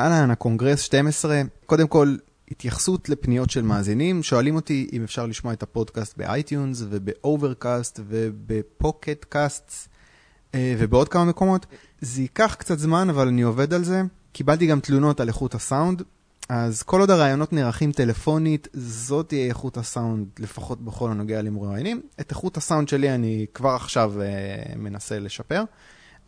אהלן, הקונגרס 12. קודם כל, התייחסות לפניות של מאזינים. שואלים אותי אם אפשר לשמוע את הפודקאסט ב iTunes וב Overcast וב Pocket Casts אה, ובעוד כמה מקומות. זה ייקח קצת זמן, אבל אני עובד על זה. קיבלתי גם תלונות על איכות הסאונד. אז כל עוד הראיונות נערכים טלפונית, זאת תהיה איכות הסאונד, לפחות בכל הנוגע למרואיינים. את איכות הסאונד שלי אני כבר עכשיו uh, מנסה לשפר,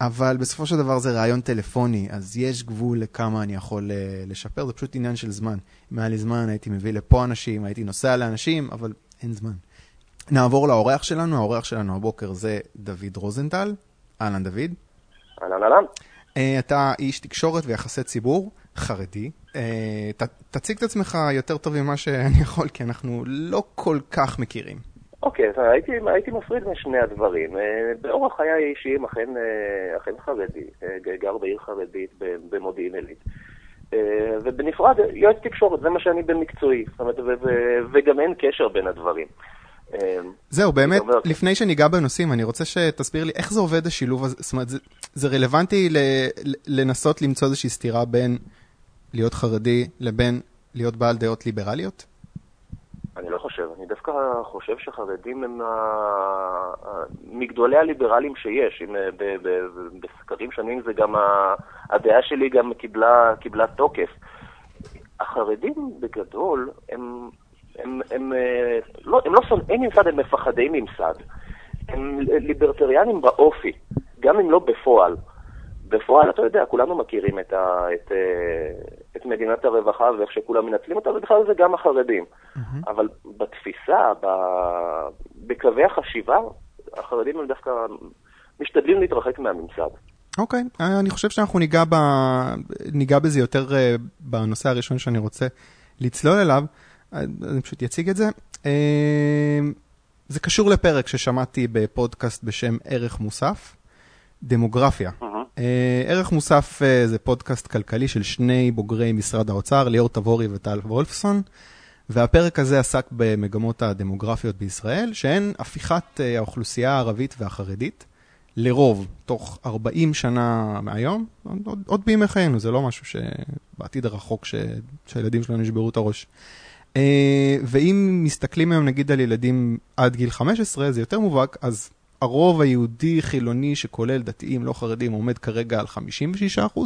אבל בסופו של דבר זה רעיון טלפוני, אז יש גבול לכמה אני יכול uh, לשפר, זה פשוט עניין של זמן. אם היה לי זמן הייתי מביא לפה אנשים, הייתי נוסע לאנשים, אבל אין זמן. נעבור לאורח שלנו, האורח שלנו הבוקר זה דוד רוזנטל. אהלן דוד. אהלן אהלן. Uh, אתה איש תקשורת ויחסי ציבור, חרדי. אה, ת, תציג את עצמך יותר טוב ממה שאני יכול, כי אנחנו לא כל כך מכירים. אוקיי, okay, הייתי, הייתי מפריד בין שני הדברים. אה, באורח חיי האישיים אכן, אה, אכן חרדי, גר בעיר חרדית במודיעין עילית. ובנפרד, יועץ תקשורת, זה מה שאני במקצועי. זאת אומרת, וגם אין קשר בין הדברים. זהו, באמת, לפני שניגע בנושאים, אני רוצה שתסביר לי איך זה עובד השילוב הזה, זאת אומרת, זה, זה רלוונטי לנסות למצוא איזושהי סתירה בין להיות חרדי לבין להיות בעל דעות ליברליות? אני לא חושב. אני דווקא חושב שחרדים הם מגדולי הליברלים שיש. אם אה, בסקרים שונים זה גם, הדעה שלי גם קיבלה, קיבלה תוקף. החרדים בגדול הם, הם, הם, אה, לא, הם לא שונאים ממסד, הם מפחדי ממסד. הם ליברטריאנים באופי, גם אם לא בפועל. בפועל, אתה יודע, כולנו מכירים את, ה, את, אה, את מדינת הרווחה ואיך שכולם מנצלים אותה, ובכלל זה גם החרדים. Mm-hmm. אבל בתפיסה, ב, בקווי החשיבה, החרדים הם דווקא משתדלים להתרחק מהממסד. אוקיי, okay. אני חושב שאנחנו ניגע, ב... ניגע בזה יותר uh, בנושא הראשון שאני רוצה לצלול אליו. אני פשוט אציג את זה. Uh, זה קשור לפרק ששמעתי בפודקאסט בשם ערך מוסף, דמוגרפיה. Mm-hmm. אה, ערך מוסף אה, זה פודקאסט כלכלי של שני בוגרי משרד האוצר, ליאור תבורי וטל וולפסון, והפרק הזה עסק במגמות הדמוגרפיות בישראל, שהן הפיכת אה, האוכלוסייה הערבית והחרדית לרוב, תוך 40 שנה מהיום, עוד, עוד בימי חיינו, זה לא משהו שבעתיד הרחוק ש... שהילדים שלנו ישברו את הראש. ואם מסתכלים היום נגיד על ילדים עד גיל 15, זה יותר מובהק, אז הרוב היהודי חילוני שכולל דתיים לא חרדים עומד כרגע על 56%,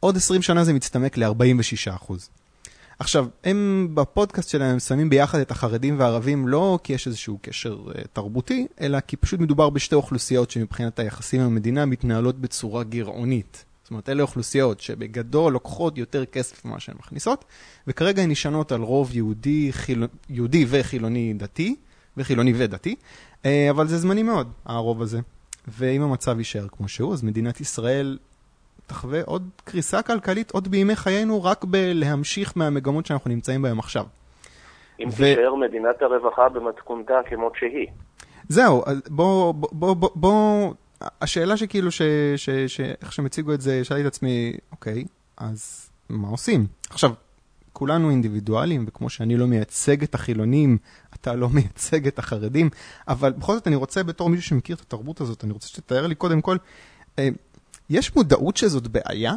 עוד 20 שנה זה מצטמק ל-46%. עכשיו, הם בפודקאסט שלהם שמים ביחד את החרדים והערבים לא כי יש איזשהו קשר uh, תרבותי, אלא כי פשוט מדובר בשתי אוכלוסיות שמבחינת היחסים עם המדינה מתנהלות בצורה גירעונית. זאת אומרת, אלה אוכלוסיות שבגדול לוקחות יותר כסף ממה שהן מכניסות, וכרגע הן נשענות על רוב יהודי, חיל... יהודי וחילוני דתי, וחילוני ודתי, אה, אבל זה זמני מאוד, הרוב הזה. ואם המצב יישאר כמו שהוא, אז מדינת ישראל תחווה עוד קריסה כלכלית עוד בימי חיינו, רק בלהמשיך מהמגמות שאנחנו נמצאים בהן עכשיו. אם ו... תישאר מדינת הרווחה במתכונתה כמות שהיא. זהו, בוא, בוא, בוא, בוא, בוא, השאלה שכאילו, ש, ש, ש, איך שהם הציגו את זה, שאלתי את עצמי, אוקיי, אז מה עושים? עכשיו, כולנו אינדיבידואלים, וכמו שאני לא מייצג את החילונים, אתה לא מייצג את החרדים, אבל בכל זאת אני רוצה, בתור מישהו שמכיר את התרבות הזאת, אני רוצה שתתאר לי קודם כל, אה, יש מודעות שזאת בעיה?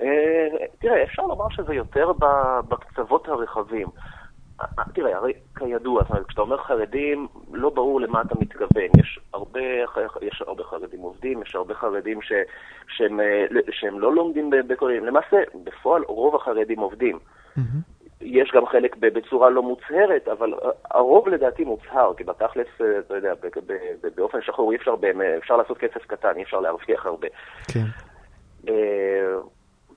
אה, תראה, אפשר לומר שזה יותר בקצוות הרחבים. תראה, הרי כידוע, זאת אומרת, כשאתה אומר חרדים, לא ברור למה אתה מתכוון. יש הרבה, יש הרבה חרדים עובדים, יש הרבה חרדים ש, שהם, שהם לא לומדים בכוללים. למעשה, בפועל רוב החרדים עובדים. Mm-hmm. יש גם חלק בצורה לא מוצהרת, אבל הרוב לדעתי מוצהר, כי בתכלס, אתה יודע, באופן שחור אי אפשר, אפשר לעשות כסף קטן, אי אפשר להרוויח הרבה. כן.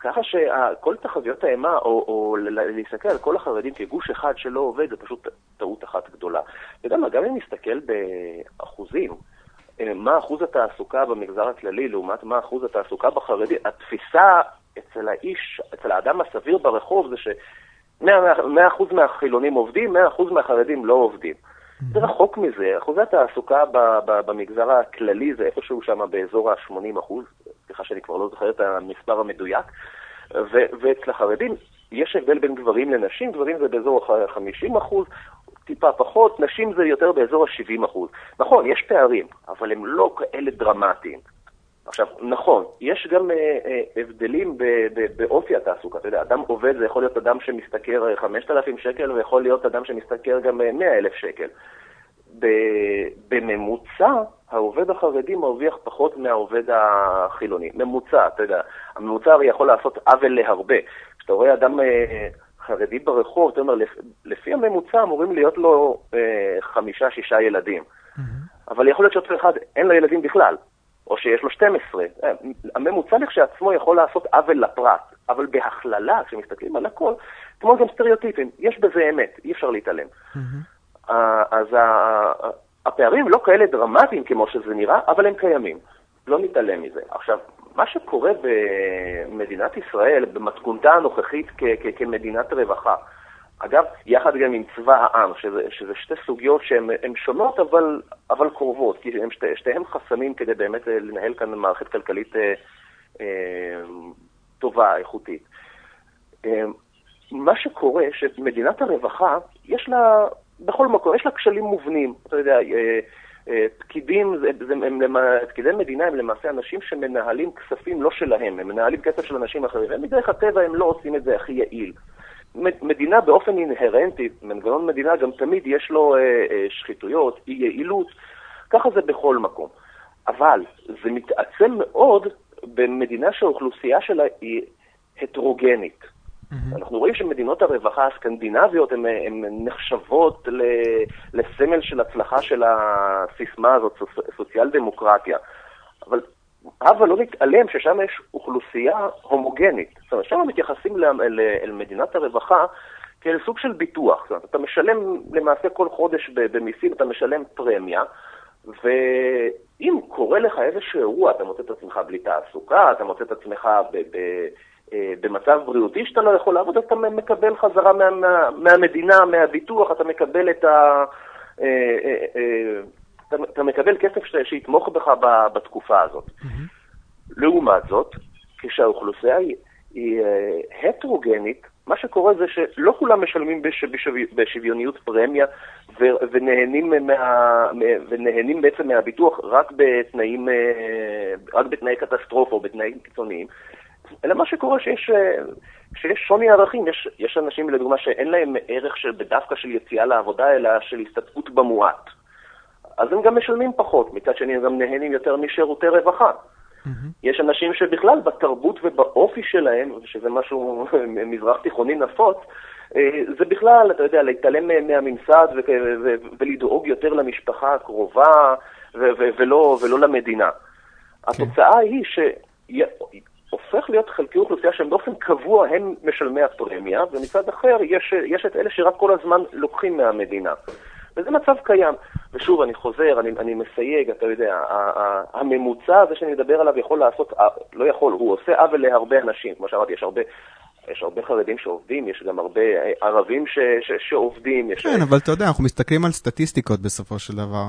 ככה שכל תחזיות האימה, או, או להסתכל על כל החרדים כגוש אחד שלא עובד, זה פשוט טעות אחת גדולה. אתה יודע מה, גם אם נסתכל באחוזים, אה, מה אחוז התעסוקה במגזר הכללי לעומת מה אחוז התעסוקה בחרדי, התפיסה אצל האיש, אצל האדם הסביר ברחוב זה ש-100% מהחילונים עובדים, 100% מהחרדים לא עובדים. זה רחוק מזה, אחוזי התעסוקה במגזר הכללי זה איפשהו שם באזור ה-80 אחוז, סליחה שאני כבר לא זוכר את המספר המדויק, ואצל החרדים יש הבדל בין גברים לנשים, גברים זה באזור ה-50 אחוז, טיפה פחות, נשים זה יותר באזור ה-70 אחוז. נכון, יש פערים, אבל הם לא כאלה דרמטיים. עכשיו, נכון, יש גם אה, אה, הבדלים ב- ב- באופי התעסוקה. אתה יודע, אדם עובד זה יכול להיות אדם שמשתכר אה, 5,000 שקל, ויכול להיות אדם שמשתכר גם אה, 100,000 שקל. ב- בממוצע, העובד החרדי מרוויח פחות מהעובד החילוני. ממוצע, אתה יודע, הממוצע הרי יכול לעשות עוול להרבה. כשאתה רואה אדם אה, חרדי ברחוב, אתה אומר, לפ- לפי הממוצע אמורים להיות לו אה, חמישה, שישה ילדים. אבל יכול להיות שאותו אחד אין לו ילדים בכלל, או שיש לו 12. אה, הממוצע לכשעצמו יכול לעשות עוול לפרט, אבל בהכללה, כשמסתכלים על הכל, כמו גם סטריאוטיפים, יש בזה אמת, אי אפשר להתעלם. אה, אז הפערים לא כאלה דרמטיים כמו שזה נראה, אבל הם קיימים. לא נתעלם מזה. עכשיו, מה שקורה במדינת ישראל, במתכונתה הנוכחית כ- כ- כמדינת רווחה, אגב, יחד גם עם צבא העם, שזה, שזה שתי סוגיות שהן הן שונות אבל, אבל קרובות, כי הן שתי, שתיהן חסמים כדי באמת אה, לנהל כאן מערכת כלכלית אה, אה, טובה, איכותית. אה, מה שקורה, שמדינת הרווחה, יש לה, בכל מקום, יש לה כשלים מובנים. אתה יודע, אה, אה, פקידים, זה, הם, למע- פקידי מדינה הם למעשה אנשים שמנהלים כספים לא שלהם, הם מנהלים כסף של אנשים אחרים, ומדרך הטבע הם לא עושים את זה הכי יעיל. מדינה באופן אינהרנטי, מנגנון מדינה גם תמיד יש לו אה, אה, שחיתויות, אי יעילות, ככה זה בכל מקום. אבל זה מתעצם מאוד במדינה שהאוכלוסייה שלה היא הטרוגנית. אנחנו רואים שמדינות הרווחה הסקנדינביות הן נחשבות ל- לסמל של הצלחה של הסיסמה הזאת, סוציאל דמוקרטיה. אבל הבה לא נתעלם ששם יש אוכלוסייה הומוגנית. זאת אומרת, שם מתייחסים אל מדינת הרווחה כאל סוג של ביטוח. זאת אומרת, אתה משלם למעשה כל חודש במיסים, אתה משלם פרמיה, ואם קורה לך איזשהו אירוע, אתה מוצא את עצמך בלי תעסוקה, אתה מוצא את עצמך ב- ב- אה, במצב בריאותי שאתה לא יכול לעבוד, אז אתה מקבל חזרה מה, מה, מהמדינה, מהביטוח, אתה מקבל את ה... אתה, אתה מקבל כסף ש, שיתמוך בך ב, בתקופה הזאת. לעומת זאת, כשהאוכלוסייה היא, היא אה, הטרוגנית, מה שקורה זה שלא כולם משלמים בש, בשו, בשוויוניות פרמיה ו, ונהנים, מה, ונהנים בעצם מהביטוח רק בתנאים, אה, רק בתנאי קטסטרופה או בתנאים קיצוניים. אלא מה שקורה שיש, אה, שיש שוני ערכים, יש, יש אנשים לדוגמה שאין להם ערך של, דווקא של יציאה לעבודה, אלא של הסתתפות במועט. אז הם גם משלמים פחות, מצד שני הם גם נהנים יותר משירותי רווחה. יש אנשים שבכלל בתרבות ובאופי שלהם, שזה משהו מזרח תיכוני נפוץ, אה, זה בכלל, אתה יודע, להתעלם מהממסד ו- ו- ולדאוג יותר למשפחה הקרובה ו- ולא, ולא למדינה. התוצאה היא שהופך להיות חלקי אוכלוסייה שהם באופן קבוע הם משלמי הפרמיה, ומצד אחר יש, יש את אלה שרק כל הזמן לוקחים מהמדינה. וזה מצב קיים. ושוב, אני חוזר, אני, אני מסייג, אתה יודע, הממוצע הזה שאני מדבר עליו יכול לעשות, לא יכול, הוא עושה עוול להרבה אנשים. כמו שאמרתי, יש הרבה... יש הרבה חרדים שעובדים, יש גם הרבה אה, ערבים ש, ש, שעובדים. יש... כן, אבל אתה יודע, אנחנו מסתכלים על סטטיסטיקות בסופו של דבר.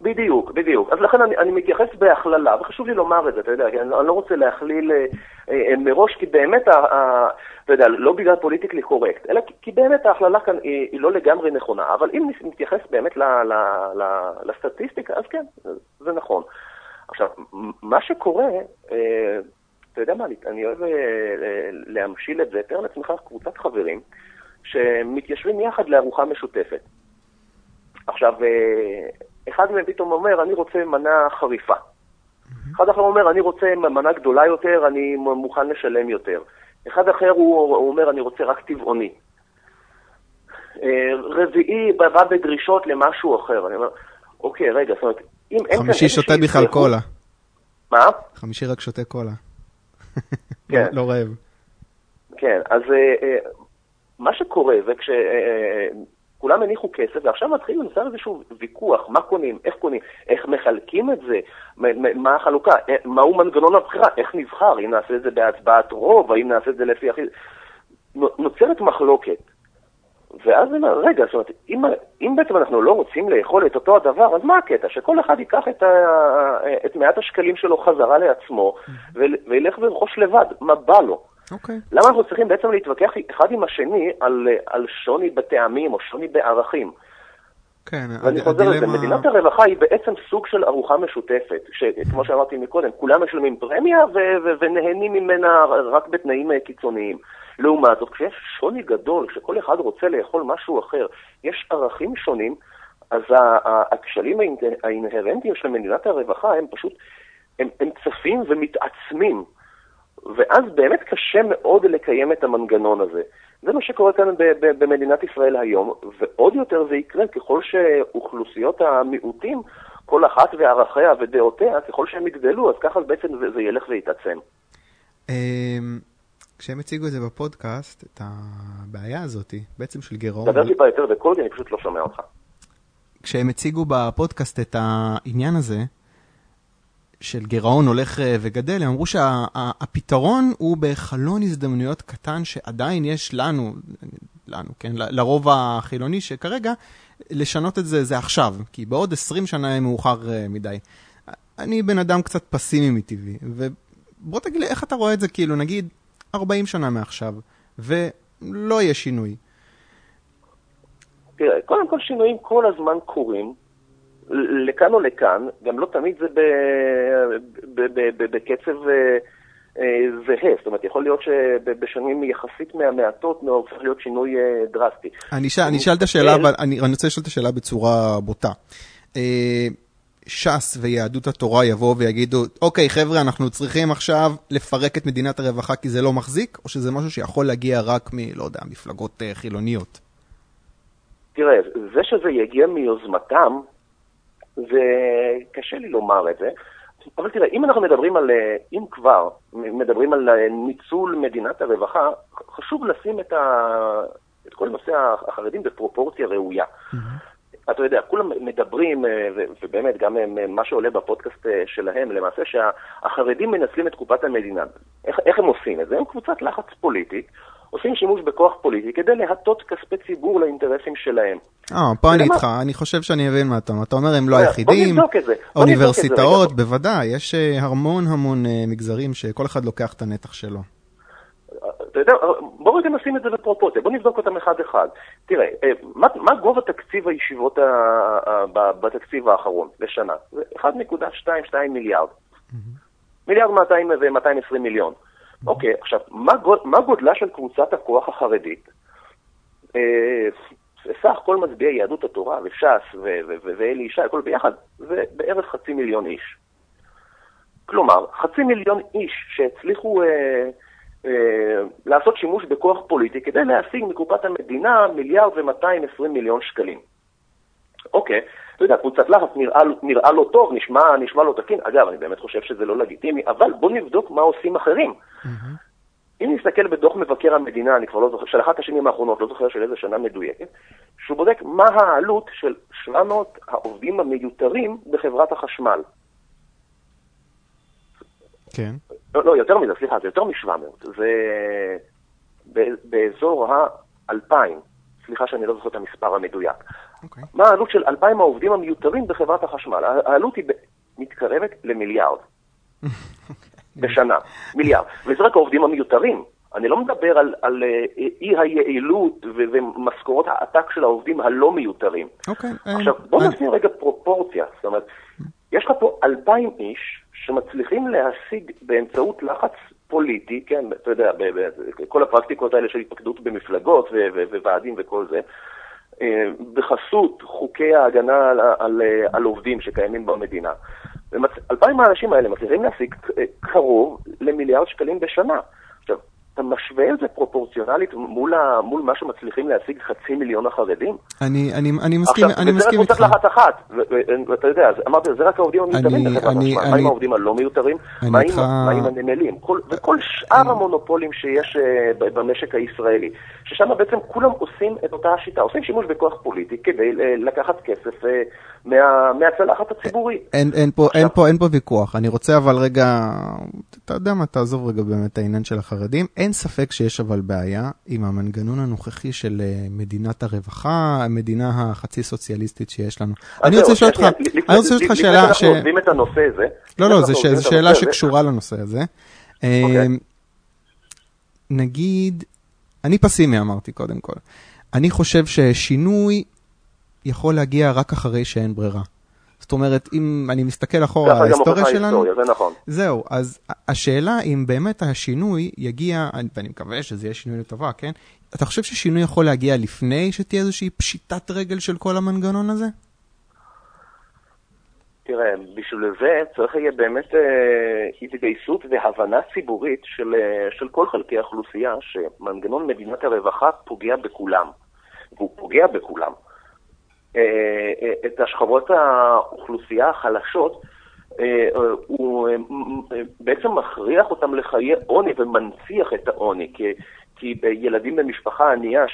בדיוק, בדיוק. אז לכן אני, אני מתייחס בהכללה, וחשוב לי לומר את זה, אתה יודע, כי אני, אני לא רוצה להכליל אה, אה, מראש, כי באמת, ה, ה, אתה יודע, לא בגלל פוליטיקלי קורקט, אלא כי, כי באמת ההכללה כאן היא, היא לא לגמרי נכונה. אבל אם נתייחס באמת ל, ל, ל, לסטטיסטיקה, אז כן, זה נכון. עכשיו, מה שקורה, אה, אתה יודע מה, אני, אני אוהב אה, להמשיל את זה, תאר לעצמך קבוצת חברים שמתיישבים יחד לארוחה משותפת. עכשיו, אה, אחד מהם פתאום אומר, אני רוצה מנה חריפה. אחד אחר אומר, אני רוצה מנה גדולה יותר, אני מוכן לשלם יותר. אחד אחר הוא, הוא אומר, אני רוצה רק טבעוני. אה, רביעי בא בדרישות למשהו אחר. אני אומר, אוקיי, רגע, זאת אומרת, אם אין כאן חמישי שותה בכלל קולה. מה? חמישי רק שותה קולה. כן. לא- לא רעב. כן, אז אה, אה, מה שקורה זה כשכולם הניחו כסף, ועכשיו מתחיל לנסות איזשהו ויכוח, מה קונים, איך קונים, איך מחלקים את זה, מה החלוקה, אה, מהו מנגנון הבחירה, איך נבחר, אם נעשה את זה בהצבעת רוב, האם נעשה את זה לפי הכי... נו- נוצרת מחלוקת. ואז אני אומר, רגע, זאת אומרת, אם, אם בעצם אנחנו לא רוצים לאכול את אותו הדבר, אז מה הקטע? שכל אחד ייקח את, ה, את מעט השקלים שלו חזרה לעצמו, ול- וילך וירכוש לבד, מה בא לו. אוקיי. למה אנחנו צריכים בעצם להתווכח אחד עם השני על, על שוני בטעמים או שוני בערכים? כן, ואני חוזר לזה, מדינת הרווחה היא בעצם סוג של ארוחה משותפת, שכמו שאמרתי מקודם, כולם משלמים פרמיה ונהנים ממנה רק בתנאים קיצוניים. לעומת זאת, כשיש שוני גדול, כשכל אחד רוצה לאכול משהו אחר, יש ערכים שונים, אז הכשלים האינהרנטיים של מדינת הרווחה הם פשוט, הם, הם צפים ומתעצמים. ואז באמת קשה מאוד לקיים את המנגנון הזה. זה מה שקורה כאן במדינת ישראל היום, ועוד יותר זה יקרה ככל שאוכלוסיות המיעוטים, כל אחת וערכיה ודעותיה, ככל שהם יגדלו, אז ככה בעצם זה ילך ויתעצם. אמ, כשהם הציגו את זה בפודקאסט, את הבעיה הזאת, בעצם של גירעון... דבר טיפה יותר בקול, אני פשוט לא שומע אותך. כשהם הציגו בפודקאסט את העניין הזה, של גירעון הולך אה, וגדל, הם אמרו שהפתרון הוא בחלון הזדמנויות קטן שעדיין יש לנו, לנו, כן, לרוב החילוני, שכרגע לשנות את זה זה עכשיו, כי בעוד 20 שנה יהיה מאוחר אה, מדי. אני בן אדם קצת פסימי מטבעי, ובוא תגיד לי איך אתה רואה את זה, כאילו, נגיד 40 שנה מעכשיו, ולא יהיה שינוי. תראה, קודם כל שינויים כל הזמן קורים, לכאן או לכאן, גם לא תמיד זה בקצב אה, אה, זהה, זאת אומרת, יכול להיות שבשנים יחסית מהמעטות הופך להיות שינוי אה, דרסטי. אני אשאל את השאלה, אבל אני רוצה לשאול את השאלה בצורה בוטה. ש"ס ויהדות התורה יבואו ויגידו, אוקיי, חבר'ה, אנחנו צריכים עכשיו לפרק את מדינת הרווחה כי זה לא מחזיק, או שזה משהו שיכול להגיע רק מ, לא יודע, מפלגות חילוניות? תראה, זה שזה יגיע מיוזמתם, וקשה לי לומר את זה. אבל תראה, אם אנחנו מדברים על, אם כבר מדברים על ניצול מדינת הרווחה, חשוב לשים את, ה, את כל נושא החרדים בפרופורציה ראויה. Mm-hmm. אתה יודע, כולם מדברים, ובאמת, גם מה שעולה בפודקאסט שלהם, למעשה שהחרדים מנצלים את קופת המדינה. איך, איך הם עושים את זה? הם קבוצת לחץ פוליטית. עושים שימוש בכוח פוליטי כדי להטות כספי ציבור לאינטרסים שלהם. אה, פה אני איתך, אני חושב שאני אבין מה אתה אומר. אתה אומר הם לא היחידים, אוניברסיטאות, בוודאי, יש אה, המון המון אה, מגזרים שכל אחד לוקח את הנתח שלו. אתה יודע, בוא רגע נשים את זה בפרופורציה, בוא נבדוק אותם אחד-אחד. תראה, אה, מה, מה גובה תקציב הישיבות ה, ה, בתקציב האחרון לשנה? זה 1.22 מיליארד. מיליארד 200 ו-220 מיליון. אוקיי, עכשיו, מה, גוד, מה גודלה של קבוצת הכוח החרדית? אה, סך כל מצביעי יהדות התורה וש"ס ואלי ישי, הכל ביחד, זה בערך חצי מיליון איש. כלומר, חצי מיליון איש שהצליחו אה, אה, לעשות שימוש בכוח פוליטי כדי להשיג מקופת המדינה מיליארד ומאתיים עשרים מיליון שקלים. אוקיי, אתה יודע, קבוצת לחץ נראה, נראה לא טוב, נשמע, נשמע לא תקין. אגב, אני באמת חושב שזה לא לגיטימי, אבל בוא נבדוק מה עושים אחרים. אם נסתכל בדוח מבקר המדינה, אני כבר לא זוכר, של אחת השנים האחרונות, לא זוכר של איזה שנה מדויקת, שהוא בודק מה העלות של 700 העובדים המיותרים בחברת החשמל. כן. לא, לא, יותר מזה, סליחה, זה יותר מ-700. זה באזור ה-2,000. סליחה שאני לא זוכר את המספר המדויק. Okay. אוקיי. מה העלות של 2,000 העובדים המיותרים בחברת החשמל? העלות היא מתקרבת למיליארד. okay. בשנה, מיליארד. וזה רק העובדים המיותרים. אני לא מדבר על, על אה, אי היעילות ומשכורות העתק של העובדים הלא מיותרים. אוקיי. Okay, עכשיו, בוא אני... נשים רגע פרופורציה. זאת אומרת, יש לך פה 2,000 איש שמצליחים להשיג באמצעות לחץ פוליטי, כן, אתה יודע, כל הפרקטיקות האלה של התפקדות במפלגות וועדים וכל זה, אה, בחסות חוקי ההגנה על, על, על עובדים שקיימים במדינה. אלפיים האנשים האלה מצליחים להשיג אה, קרוב למיליארד שקלים בשנה. אתה משווה את זה פרופורציונלית מול, ה, מול מה שמצליחים להשיג חצי מיליון החרדים? אני, אני, אני מסכים, עכשיו, אני מסכים איתך. עכשיו, וזה רק קבוצת לחץ אחת, ואתה יודע, אמרתי, זה רק העובדים המיותרים בחברת החשמל, מה עם העובדים הלא מיותרים? מה עם, מה עם הנמלים? כל, וכל שאר אני... המונופולים שיש uh, במשק הישראלי, ששם בעצם כולם עושים את אותה השיטה, עושים שימוש בכוח פוליטי כדי לקחת כסף uh, מה, מהצלחת הציבורית. אין, אין, פה, עכשיו... אין, פה, אין פה ויכוח, אני רוצה אבל רגע, אתה יודע מה, תעזוב רגע באמת את העניין של החרדים. אין ספק שיש אבל בעיה עם המנגנון הנוכחי של אה, מדינת הרווחה, המדינה החצי סוציאליסטית שיש לנו. אני רוצה לשאול אותך, אני רוצה לשאול אותך שאלה ש... לפני שאנחנו עוזבים את הנושא הזה. לא, לא, זו שאלה שקשורה לנושא הזה. אוקיי. אמ, נגיד, אני פסימי אמרתי קודם כל. אני חושב ששינוי יכול להגיע רק אחרי שאין ברירה. זאת אומרת, אם אני מסתכל אחורה על ההיסטוריה שלנו, זה נכון. זהו, אז השאלה אם באמת השינוי יגיע, ואני מקווה שזה יהיה שינוי לטובה, כן? אתה חושב ששינוי יכול להגיע לפני שתהיה איזושהי פשיטת רגל של כל המנגנון הזה? תראה, בשביל זה צריך יהיה באמת אה, התגייסות והבנה ציבורית של, אה, של כל חלקי האוכלוסייה שמנגנון מדינת הרווחה פוגע בכולם, והוא פוגע בכולם. אה, אה, את השכבות האוכלוסייה החלשות, אה, הוא בעצם מכריח אותם לחיי עוני ומנציח את העוני, כי, כי ילדים במשפחה ענייה,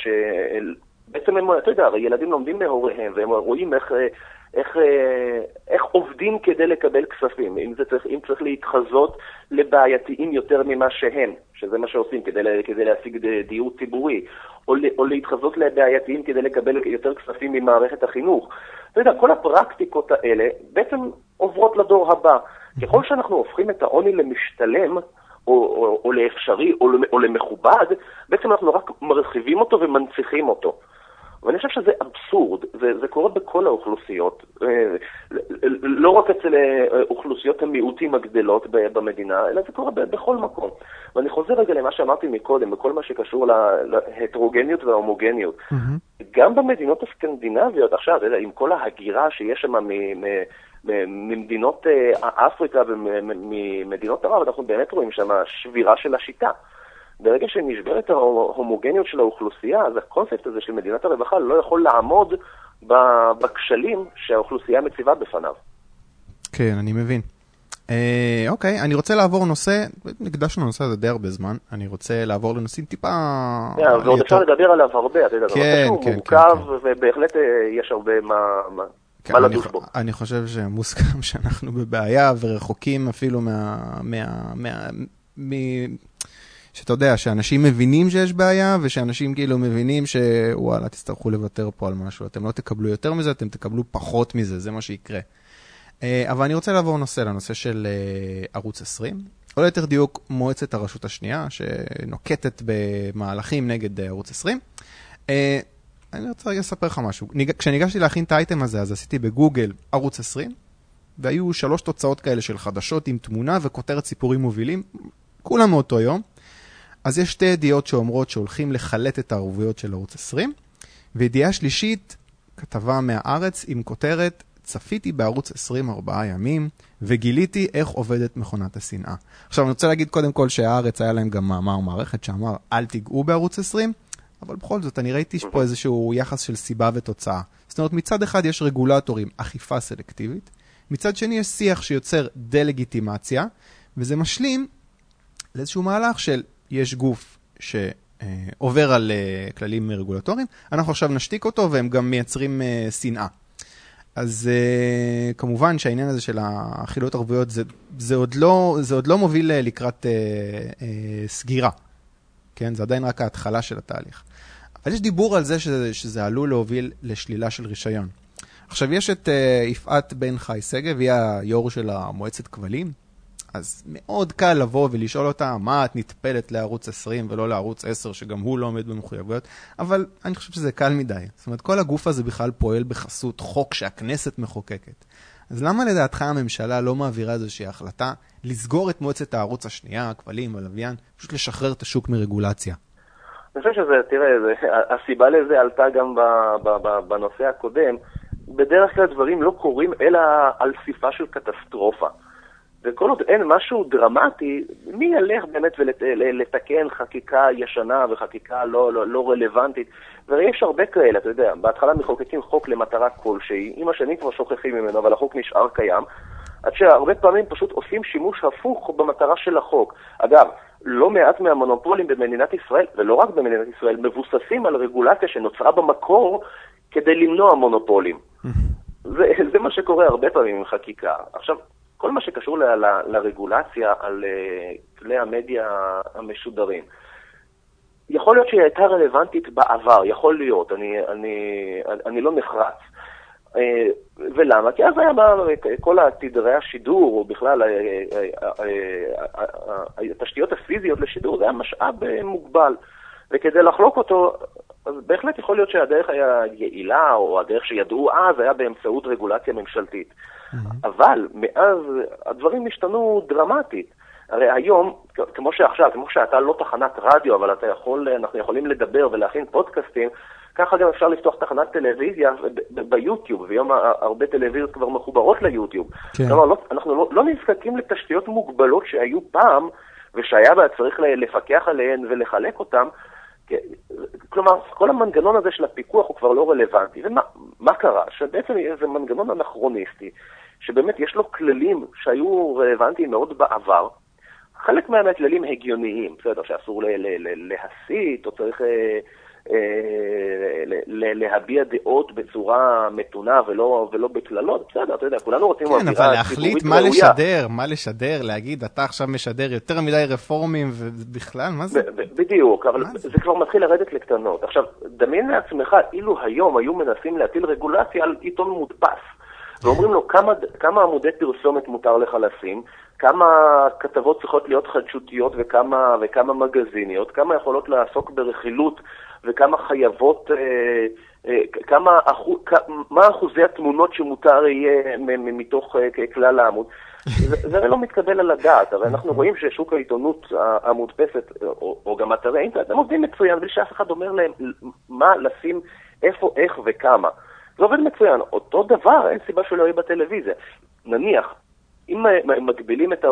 שבעצם הם, אתה יודע, הרי ילדים לומדים מהוריהם, והם רואים איך... איך, איך עובדים כדי לקבל כספים, אם, צריך, אם צריך להתחזות לבעייתיים יותר ממה שהם, שזה מה שעושים כדי, כדי להשיג דיור ציבורי, או, או להתחזות לבעייתיים כדי לקבל יותר כספים ממערכת החינוך. אתה יודע, כל הפרקטיקות האלה בעצם עוברות לדור הבא. ככל שאנחנו הופכים את העוני למשתלם, או, או, או לאפשרי, או, או למכובד, בעצם אנחנו רק מרחיבים אותו ומנציחים אותו. ואני חושב שזה אבסורד, זה, זה קורה בכל האוכלוסיות, אה, לא רק אצל אה, אוכלוסיות המיעוטים הגדלות במדינה, אלא זה קורה בכל מקום. ואני חוזר רגע למה שאמרתי מקודם, בכל מה שקשור להטרוגניות וההומוגניות. Mm-hmm. גם במדינות הסקנדינביות, עכשיו, עם כל ההגירה שיש שם ממדינות אה, אפריקה וממדינות ערב, אנחנו באמת רואים שם שבירה של השיטה. ברגע שנשברת ההומוגניות של האוכלוסייה, אז הקונספט הזה של מדינת הרווחה לא יכול לעמוד בכשלים שהאוכלוסייה מציבה בפניו. כן, אני מבין. אה, אוקיי, אני רוצה לעבור נושא, הקדשנו לנושא הזה די הרבה זמן, אני רוצה לעבור לנושאים טיפה... Yeah, ועוד אפשר לדבר עליו הרבה, אתה יודע, זה כן, כן, כן, מורכב, כן. ובהחלט אה, יש הרבה מה... כן, מה לדוש בו. אני חושב שמוסכם שאנחנו בבעיה ורחוקים אפילו מה... מה, מה, מה שאתה יודע, שאנשים מבינים שיש בעיה, ושאנשים כאילו מבינים שוואלה, תצטרכו לוותר פה על משהו. אתם לא תקבלו יותר מזה, אתם תקבלו פחות מזה, זה מה שיקרה. אה, אבל אני רוצה לעבור נושא לנושא של אה, ערוץ 20, או ליתר דיוק, מועצת הרשות השנייה, שנוקטת במהלכים נגד אה, ערוץ 20. אני רוצה רגע לספר לך משהו. כשניגשתי להכין את האייטם הזה, אז עשיתי בגוגל ערוץ 20, והיו שלוש תוצאות כאלה של חדשות עם תמונה וכותרת סיפורים מובילים, כולם מאותו יום. אז יש שתי ידיעות שאומרות שהולכים לחלט את הערבויות של ערוץ 20, וידיעה שלישית, כתבה מהארץ עם כותרת, צפיתי בערוץ 24 ימים, וגיליתי איך עובדת מכונת השנאה. עכשיו, אני רוצה להגיד קודם כל שהארץ היה להם גם מאמר מערכת שאמר, אל תיגעו בערוץ 20, אבל בכל זאת, אני ראיתי פה איזשהו יחס של סיבה ותוצאה. זאת אומרת, מצד אחד יש רגולטורים, אכיפה סלקטיבית, מצד שני יש שיח שיוצר דה-לגיטימציה, וזה משלים לאיזשהו מהלך של יש גוף שעובר על אה, כללים רגולטוריים, אנחנו עכשיו נשתיק אותו והם גם מייצרים אה, שנאה. אז uh, כמובן שהעניין הזה של החילוט ערבויות זה, זה, עוד לא, זה עוד לא מוביל לקראת סגירה, כן? זה עדיין רק ההתחלה של התהליך. אבל יש דיבור על זה שזה, שזה עלול להוביל לשלילה של רישיון. עכשיו יש את יפעת בן חי שגב, היא היו"ר של המועצת כבלים, אז מאוד קל לבוא ולשאול אותה, מה את נטפלת לערוץ 20 ולא לערוץ 10, שגם הוא לא עומד במחויבויות, אבל אני חושב שזה קל מדי. זאת אומרת, כל הגוף הזה בכלל פועל בחסות חוק שהכנסת מחוקקת. אז למה לדעתך הממשלה לא מעבירה איזושהי החלטה לסגור את מועצת הערוץ השנייה, הכבלים, הלוויין, פשוט לשחרר את השוק מרגולציה? אני חושב שזה, תראה, זה, הסיבה לזה עלתה גם בנושא הקודם. בדרך כלל דברים לא קורים אלא על סיפה של קטסטרופה. וכל עוד אין משהו דרמטי, מי ילך באמת ולתקן חקיקה ישנה וחקיקה לא, לא, לא רלוונטית? והרי יש הרבה כאלה, אתה יודע, בהתחלה מחוקקים חוק למטרה כלשהי, עם השנים כבר שוכחים ממנו, אבל החוק נשאר קיים, עד שהרבה פעמים פשוט עושים שימוש הפוך במטרה של החוק. אגב, לא מעט מהמונופולים במדינת ישראל, ולא רק במדינת ישראל, מבוססים על רגולציה שנוצרה במקור כדי למנוע מונופולים. זה, זה מה שקורה הרבה פעמים עם חקיקה. עכשיו, שקשור ל- ל- לרגולציה על uh, כלי המדיה המשודרים. יכול להיות שהיא הייתה רלוונטית בעבר, יכול להיות, אני, אני, אני לא נחרץ. Uh, ולמה? כי אז היה כל תדרי השידור, או בכלל התשתיות הפיזיות לשידור, זה היה משאב מוגבל. וכדי לחלוק אותו, אז בהחלט יכול להיות שהדרך היעילה, או הדרך שידעו אז, היה באמצעות רגולציה ממשלתית. Mm-hmm. אבל מאז הדברים השתנו דרמטית. הרי היום, כמו שעכשיו, כמו שאתה לא תחנת רדיו, אבל אתה יכול, אנחנו יכולים לדבר ולהכין פודקאסטים, ככה גם אפשר לפתוח תחנת טלוויזיה ביוטיוב, והיום הרבה טלוויזיות כבר מחוברות ליוטיוב. כן. כלומר, לא, אנחנו לא, לא נזקקים לתשתיות מוגבלות שהיו פעם, ושהיה צריך לפקח עליהן ולחלק אותן. כלומר, כל המנגנון הזה של הפיקוח הוא כבר לא רלוונטי. ומה קרה? שבעצם זה מנגנון אנכרוניסטי, שבאמת יש לו כללים שהיו רלוונטיים מאוד בעבר. חלק מהם כללים הגיוניים, בסדר, שאסור להסית, או צריך אה, להביע דעות בצורה מתונה ולא, ולא בקללות, בסדר, אתה יודע, כולנו רוצים כן, אבל להחליט מה ראויה. לשדר, מה לשדר, להגיד, אתה עכשיו משדר יותר מדי רפורמים, ובכלל, מה זה? בדיוק, אבל זה? זה כבר מתחיל לרדת לקטנות. עכשיו, דמיין לעצמך, אילו היום היו מנסים להטיל רגולציה על עיתון מודפס, ואומרים לו כמה, כמה עמודי פרסומת מותר לך לשים, כמה כתבות צריכות להיות חדשותיות וכמה, וכמה מגזיניות, כמה יכולות לעסוק ברכילות וכמה חייבות, אה, אה, כמה אחוז, מה אחוזי התמונות שמותר יהיה מתוך אה, כלל העמוד. זה, זה לא מתקבל על הדעת, הרי אנחנו רואים ששוק העיתונות המודפסת, או, או גם אתרי האינטרנט, הם עובדים מצוין, בלי שאף אחד אומר להם מה לשים, איפה, איך וכמה. זה עובד מצוין. אותו דבר, אין סיבה שלא יהיה בטלוויזיה. נניח, אם מגבילים את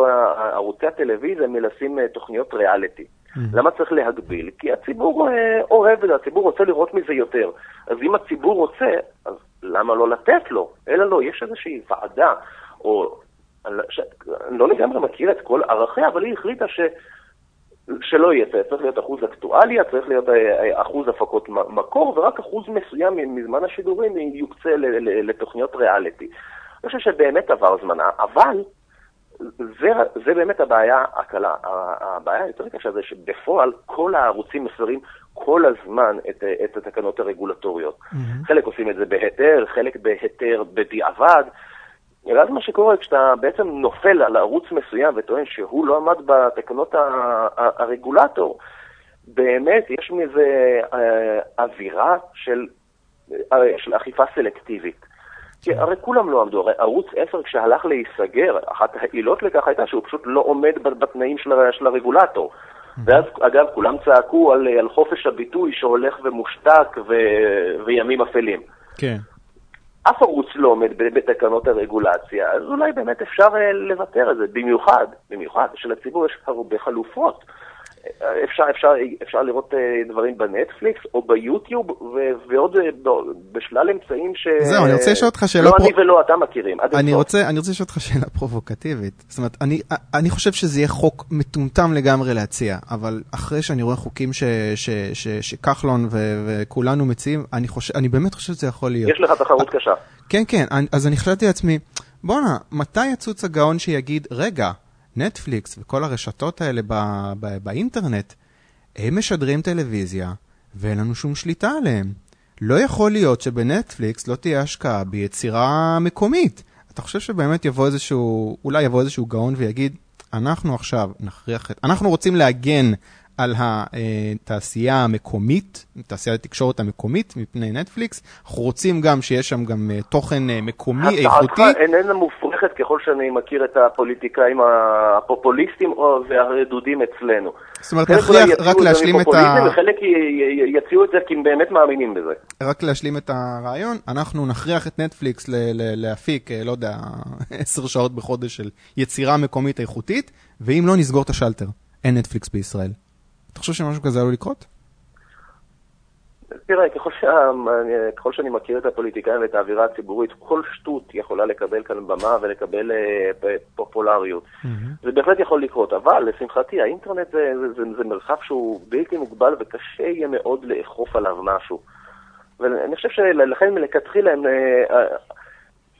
ערוצי הטלוויזיה מלשים תוכניות ריאליטי, Mm. למה צריך להגביל? כי הציבור אה, אוהב את זה, הציבור רוצה לראות מזה יותר. אז אם הציבור רוצה, אז למה לא לתת לו? אלא לא, יש איזושהי ועדה, או... אני לא לגמרי מכיר את כל ערכיה, אבל היא החליטה ש... שלא יהיה, צריך להיות אחוז אקטואליה, צריך להיות אה, אה, אחוז הפקות מקור, ורק אחוז מסוים מזמן השידורים יוקצה לתוכניות ריאליטי. אני חושב שבאמת עבר זמנה, אבל זה, זה באמת הבעיה הקלה. הבעיה היותר קשה זה שבפועל כל הערוצים מפרים כל הזמן את, את התקנות הרגולטוריות. Mm-hmm. חלק עושים את זה בהיתר, חלק בהיתר בדיעבד. ואז מה שקורה, כשאתה בעצם נופל על ערוץ מסוים וטוען שהוא לא עמד בתקנות הרגולטור, באמת יש מזה אה, אווירה של, אה, של אכיפה סלקטיבית. כי הרי כולם לא עמדו, הרי ערוץ 10 כשהלך להיסגר, אחת העילות לכך הייתה שהוא פשוט לא עומד בתנאים של, של הרגולטור. ואז, אגב, כולם צעקו על, על חופש הביטוי שהולך ומושתק ו, וימים אפלים. כן. אף ערוץ לא עומד בתקנות הרגולציה, אז אולי באמת אפשר אה, לוותר על זה, במיוחד, במיוחד שלציבור יש הרבה חלופות. אפשר, אפשר, אפשר לראות אה, דברים בנטפליקס או ביוטיוב ועוד אה, בשלל אמצעים ש... זהו, אני רוצה לשאול אותך שאלה... לא פרו... אני ולא אתה מכירים. אני רוצה, אני רוצה לשאול אותך שאלה פרובוקטיבית. זאת אומרת, אני, אני חושב שזה יהיה חוק מטומטם לגמרי להציע, אבל אחרי שאני רואה חוקים שכחלון וכולנו מציעים, אני, חושב, אני באמת חושב שזה יכול להיות. יש לך תחרות קשה. כן, כן, אז אני חשבתי לעצמי, בואנה, מתי יצוץ הגאון שיגיד, רגע, נטפליקס וכל הרשתות האלה ב- ב- באינטרנט, הם משדרים טלוויזיה ואין לנו שום שליטה עליהם. לא יכול להיות שבנטפליקס לא תהיה השקעה ביצירה מקומית. אתה חושב שבאמת יבוא איזשהו, אולי יבוא איזשהו גאון ויגיד, אנחנו עכשיו נכריח את, אנחנו רוצים להגן על התעשייה המקומית, תעשיית התקשורת המקומית מפני נטפליקס. אנחנו רוצים גם שיש שם גם אה, תוכן אה, מקומי, איכותי. הצעתך איננה מופרכת ככל שאני מכיר את הפוליטיקאים הפופוליסטים והרדודים אצלנו. זאת אומרת, נכריח רק להשלים את ה... וחלק יציעו את זה כי הם באמת מאמינים בזה. רק להשלים את הרעיון, אנחנו נכריח את נטפליקס להפיק, אה, לא יודע, עשר שעות בחודש של יצירה מקומית איכותית, ואם לא, נסגור את השלטר. אין נטפליקס בישראל. אתה חושב שמשהו כזה עלול לקרות? תראה, ככל, שה... ככל שאני מכיר את הפוליטיקאים ואת האווירה הציבורית, כל שטות יכולה לקבל כאן במה ולקבל uh, פופולריות. Mm-hmm. זה בהחלט יכול לקרות, אבל לשמחתי, האינטרנט זה, זה, זה, זה מרחב שהוא בלתי מוגבל וקשה יהיה מאוד לאכוף עליו משהו. ואני חושב שלכן מלכתחילה הם... Uh,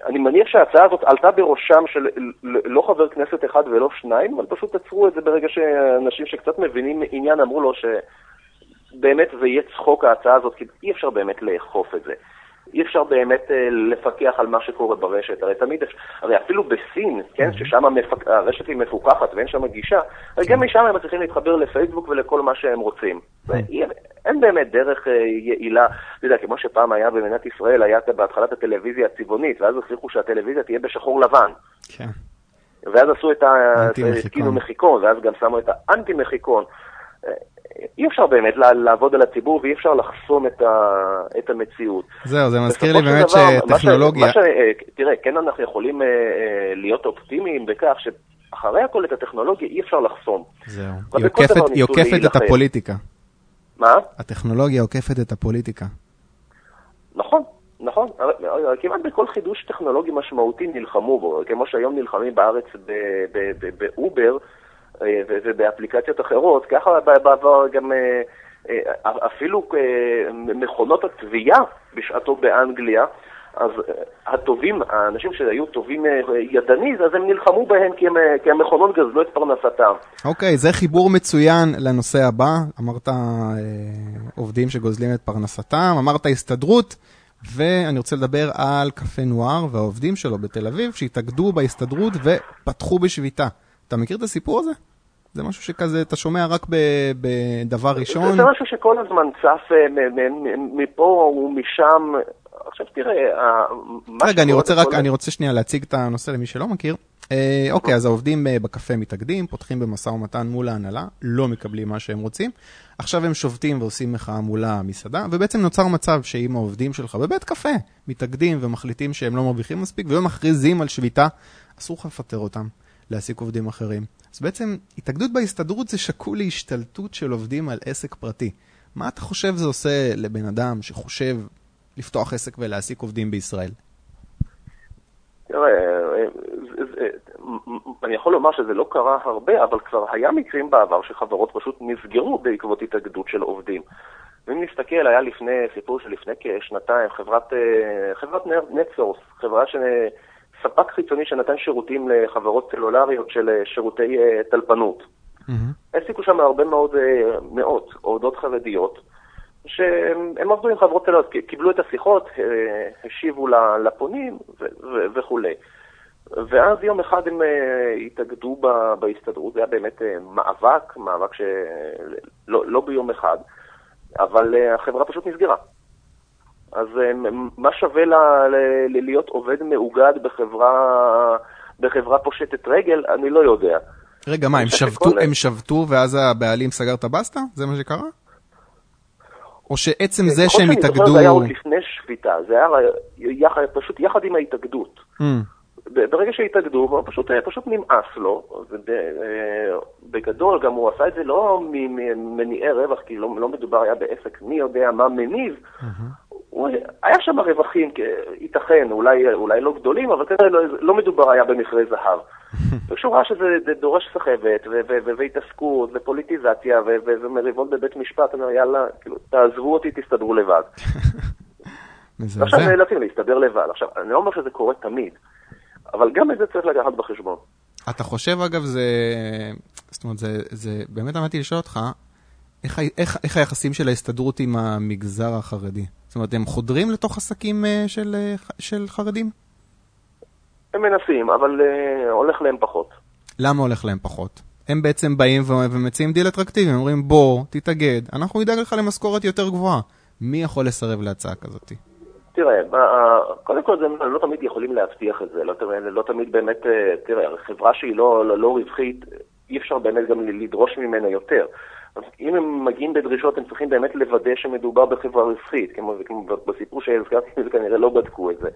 אני מניח שההצעה הזאת עלתה בראשם של לא חבר כנסת אחד ולא שניים, אבל פשוט עצרו את זה ברגע שאנשים שקצת מבינים עניין אמרו לו שבאמת זה יהיה צחוק ההצעה הזאת, כי אי אפשר באמת לאכוף את זה. אי אפשר באמת uh, לפקח על מה שקורה ברשת. הרי תמיד, הרי אפילו בסין, כן, mm-hmm. ששם המפק... הרשת היא מפוקחת ואין שם גישה, הרי גם משם הם מצליחים להתחבר לפייסבוק ולכל מה שהם רוצים. Mm-hmm. אין באמת דרך אה, יעילה, אתה יודע, כמו שפעם היה במדינת ישראל, היה בהתחלת הטלוויזיה הצבעונית, ואז החליטו שהטלוויזיה תהיה בשחור לבן. כן. ואז עשו את ה... התקינו מחיקון, ואז גם שמו את האנטי-מחיקון. אה, אי אפשר באמת לעבוד על הציבור ואי אפשר לחסום את, ה... את המציאות. זהו, זה מזכיר לי באמת דבר, מה ש- שטכנולוגיה... מה ש... אה, תראה, כן אנחנו יכולים אה, אה, להיות אופטימיים בכך שאחרי הכל את הטכנולוגיה אי אפשר לחסום. זהו. היא עוקפת- היא עוקפת את. הפוליטיקה. מה? הטכנולוגיה עוקפת את הפוליטיקה. נכון, נכון. כמעט בכל חידוש טכנולוגי משמעותי נלחמו בו, כמו שהיום נלחמים בארץ ב- ב- ב- באובר אה, ו- ובאפליקציות אחרות, ככה בעבר גם אה, אה, אפילו אה, מכונות התביעה בשעתו באנגליה, אז אה, הטובים, האנשים שהיו טובים אה, ידנית, אז הם נלחמו בהם כי הם, אה, כי המכונות גזלו את פרנסתם. אוקיי, זה חיבור מצוין לנושא הבא. אמרת אה, עובדים שגוזלים את פרנסתם, אמרת הסתדרות, ואני רוצה לדבר על קפה נוער והעובדים שלו בתל אביב, שהתאגדו בהסתדרות ופתחו בשביתה. אתה מכיר את הסיפור הזה? זה משהו שכזה, אתה שומע רק בדבר ראשון. זה משהו שכל הזמן צף אה, מפה ומשם. עכשיו תראה, רגע, אני רוצה רק, אני רוצה שנייה להציג את הנושא למי שלא מכיר. אה, אוקיי, אז העובדים אה, בקפה מתאגדים, פותחים במשא ומתן מול ההנהלה, לא מקבלים מה שהם רוצים. עכשיו הם שובתים ועושים מחאה מול המסעדה, ובעצם נוצר מצב שאם העובדים שלך בבית קפה מתאגדים ומחליטים שהם לא מרוויחים מספיק, ומכריזים על שביתה, אסור לך לפטר אותם, להעסיק עובדים אחרים. אז בעצם התאגדות בהסתדרות זה שקול להשתלטות של עובדים על עסק פרטי. מה אתה חושב זה עושה לבן אדם שחושב לפתוח עסק ולהעסיק עובדים בישראל? תראה, אה, אני יכול לומר שזה לא קרה הרבה, אבל כבר היה מקרים בעבר שחברות פשוט נסגרו בעקבות התאגדות של עובדים. ואם נסתכל, היה לפני, סיפור שלפני כשנתיים, חברת, אה, חברת נטסורס, חברה ש... ספק חיצוני שנתן שירותים לחברות סלולריות של אה, שירותי אה, טלפנות. העסיקו שם הרבה מאוד, אה, מאות עובדות חרדיות, שהם עבדו עם חברות סלולריות, קיבלו את השיחות, השיבו לפונים ו- ו- וכולי. ואז יום אחד הם התאגדו בהסתדרות, זה היה באמת מאבק, מאבק שלא לא ביום אחד, אבל החברה פשוט נסגרה. אז אה, מה שווה לה, ל- ל- להיות עובד מאוגד בחברה, בחברה פושטת רגל? אני לא יודע. רגע, מה, הם שבתו, שכל- הם שבתו ואז הבעלים סגר את הבסטה? זה מה שקרה? או שעצם זה ככל שהם שאני זוכר, התאגדו... זה היה עוד לפני שביתה, זה היה יחד, פשוט יחד עם ההתאגדות. Mm, ברגע שהתאגדו, פשוט, פשוט נמאס לו, ובגדול גם הוא עשה את זה לא ממניעי רווח, כי לא, לא מדובר היה בעסק מי יודע מה מניב, הוא, היה שם רווחים, ייתכן, אולי, אולי לא גדולים, אבל כנראה לא, לא מדובר היה במכרה זהב. וכשהוא ראה שזה זה דורש סחבת, והתעסקות, ופוליטיזציה, ומריבות בבית משפט, הוא אומר, יאללה, כאילו, תעזבו אותי, תסתדרו לבד. מזעזע. נאלצים להסתדר לבד. עכשיו, אני לא אומר שזה קורה תמיד, אבל גם את זה צריך לקחת בחשבון. אתה חושב, אגב, זה... זאת אומרת, זה, זה... באמת עמדתי לשאול אותך, איך, איך, איך היחסים של ההסתדרות עם המגזר החרדי? זאת אומרת, הם חודרים לתוך עסקים אה, של, אה, של חרדים? הם מנסים, אבל uh, הולך להם פחות. למה הולך להם פחות? הם בעצם באים ומציעים דיל אטרקטיבי, הם אומרים, בוא, תתאגד, אנחנו נדאג לך למשכורת יותר גבוהה. מי יכול לסרב להצעה כזאת? תראה, מה- קודם כל, זה, לא תמיד יכולים להבטיח את זה, לא, תמיד- לא תמיד באמת, אה, תראה, חברה שהיא לא, לא, לא רווחית, אי אפשר באמת גם לדרוש ממנה יותר. אז אם הם מגיעים בדרישות, הם צריכים באמת לוודא שמדובר בחברה רווחית, כמו, כמו בסיפור שהזכרתי, זה כנראה לא בדקו את זה.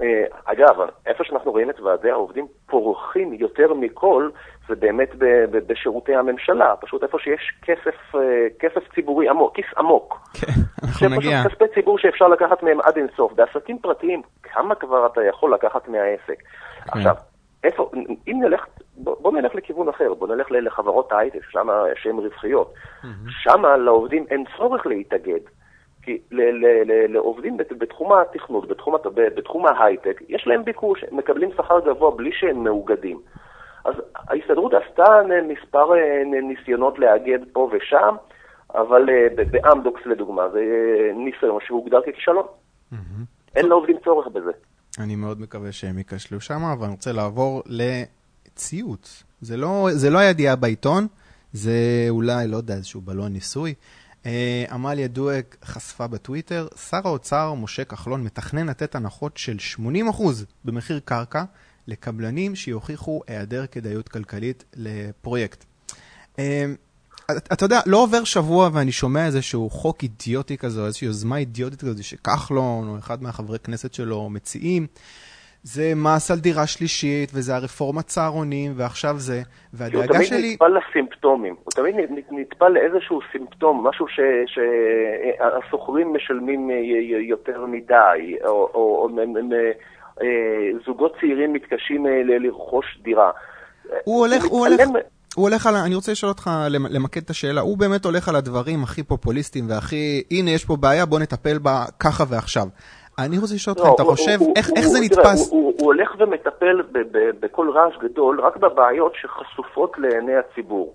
אה, אגב, איפה שאנחנו רואים את ועדי העובדים פורחים יותר מכל, זה באמת בשירותי הממשלה, פשוט איפה שיש כסף, אה, כסף ציבורי עמוק, כיס עמוק. כן, אנחנו זה נגיע. פשוט כספי ציבור שאפשר לקחת מהם עד אינסוף. בעסקים פרטיים, כמה כבר אתה יכול לקחת מהעסק? עכשיו, איפה, אם נלך, בוא, בוא נלך לכיוון אחר, בוא נלך לחברות ההייטק, שם שהן רווחיות. שם לעובדים אין צורך להתאגד. כי לעובדים בת- בתחום התכנות, בתחום, בתחום ההייטק, יש להם ביקוש, הם מקבלים שכר גבוה בלי שהם מאוגדים. אז ההסתדרות עשתה מספר אה, ניסיונות לאגד פה ושם, אבל אה, באמדוקס לדוגמה, זה אה, ניסיון שהוגדר ככישלון. אין לעובדים צורך בזה. אני מאוד מקווה שהם ייכשלו שם, אבל אני רוצה לעבור לציוץ. זה לא, זה לא הידיעה בעיתון, זה אולי, לא יודע, איזשהו בלון ניסוי. אה, עמליה דואק חשפה בטוויטר, שר האוצר משה כחלון מתכנן לתת הנחות של 80% במחיר קרקע לקבלנים שיוכיחו היעדר כדאיות כלכלית לפרויקט. אה, אתה יודע, לא עובר שבוע ואני שומע איזשהו חוק אידיוטי כזה, איזושהי יוזמה אידיוטית כזאת שכחלון או אחד מהחברי כנסת שלו מציעים. זה מס על דירה שלישית, וזה הרפורמת צהרונים, ועכשיו זה, והדאגה שלי... הוא תמיד נטפל לסימפטומים, הוא תמיד נטפל לאיזשהו סימפטום, משהו שהשוכרים משלמים יותר מדי, או, או, או אה, זוגות צעירים מתקשים אה, לרכוש דירה. הוא הולך, הוא הולך... הוא הולך על, אני רוצה לשאול אותך, למקד את השאלה, הוא באמת הולך על הדברים הכי פופוליסטיים והכי, הנה יש פה בעיה, בוא נטפל בה ככה ועכשיו. אני רוצה לשאול אותך, לא, אתה חושב, איך זה נתפס? הוא הולך ומטפל בכל רעש גדול רק בבעיות שחשופות לעיני הציבור.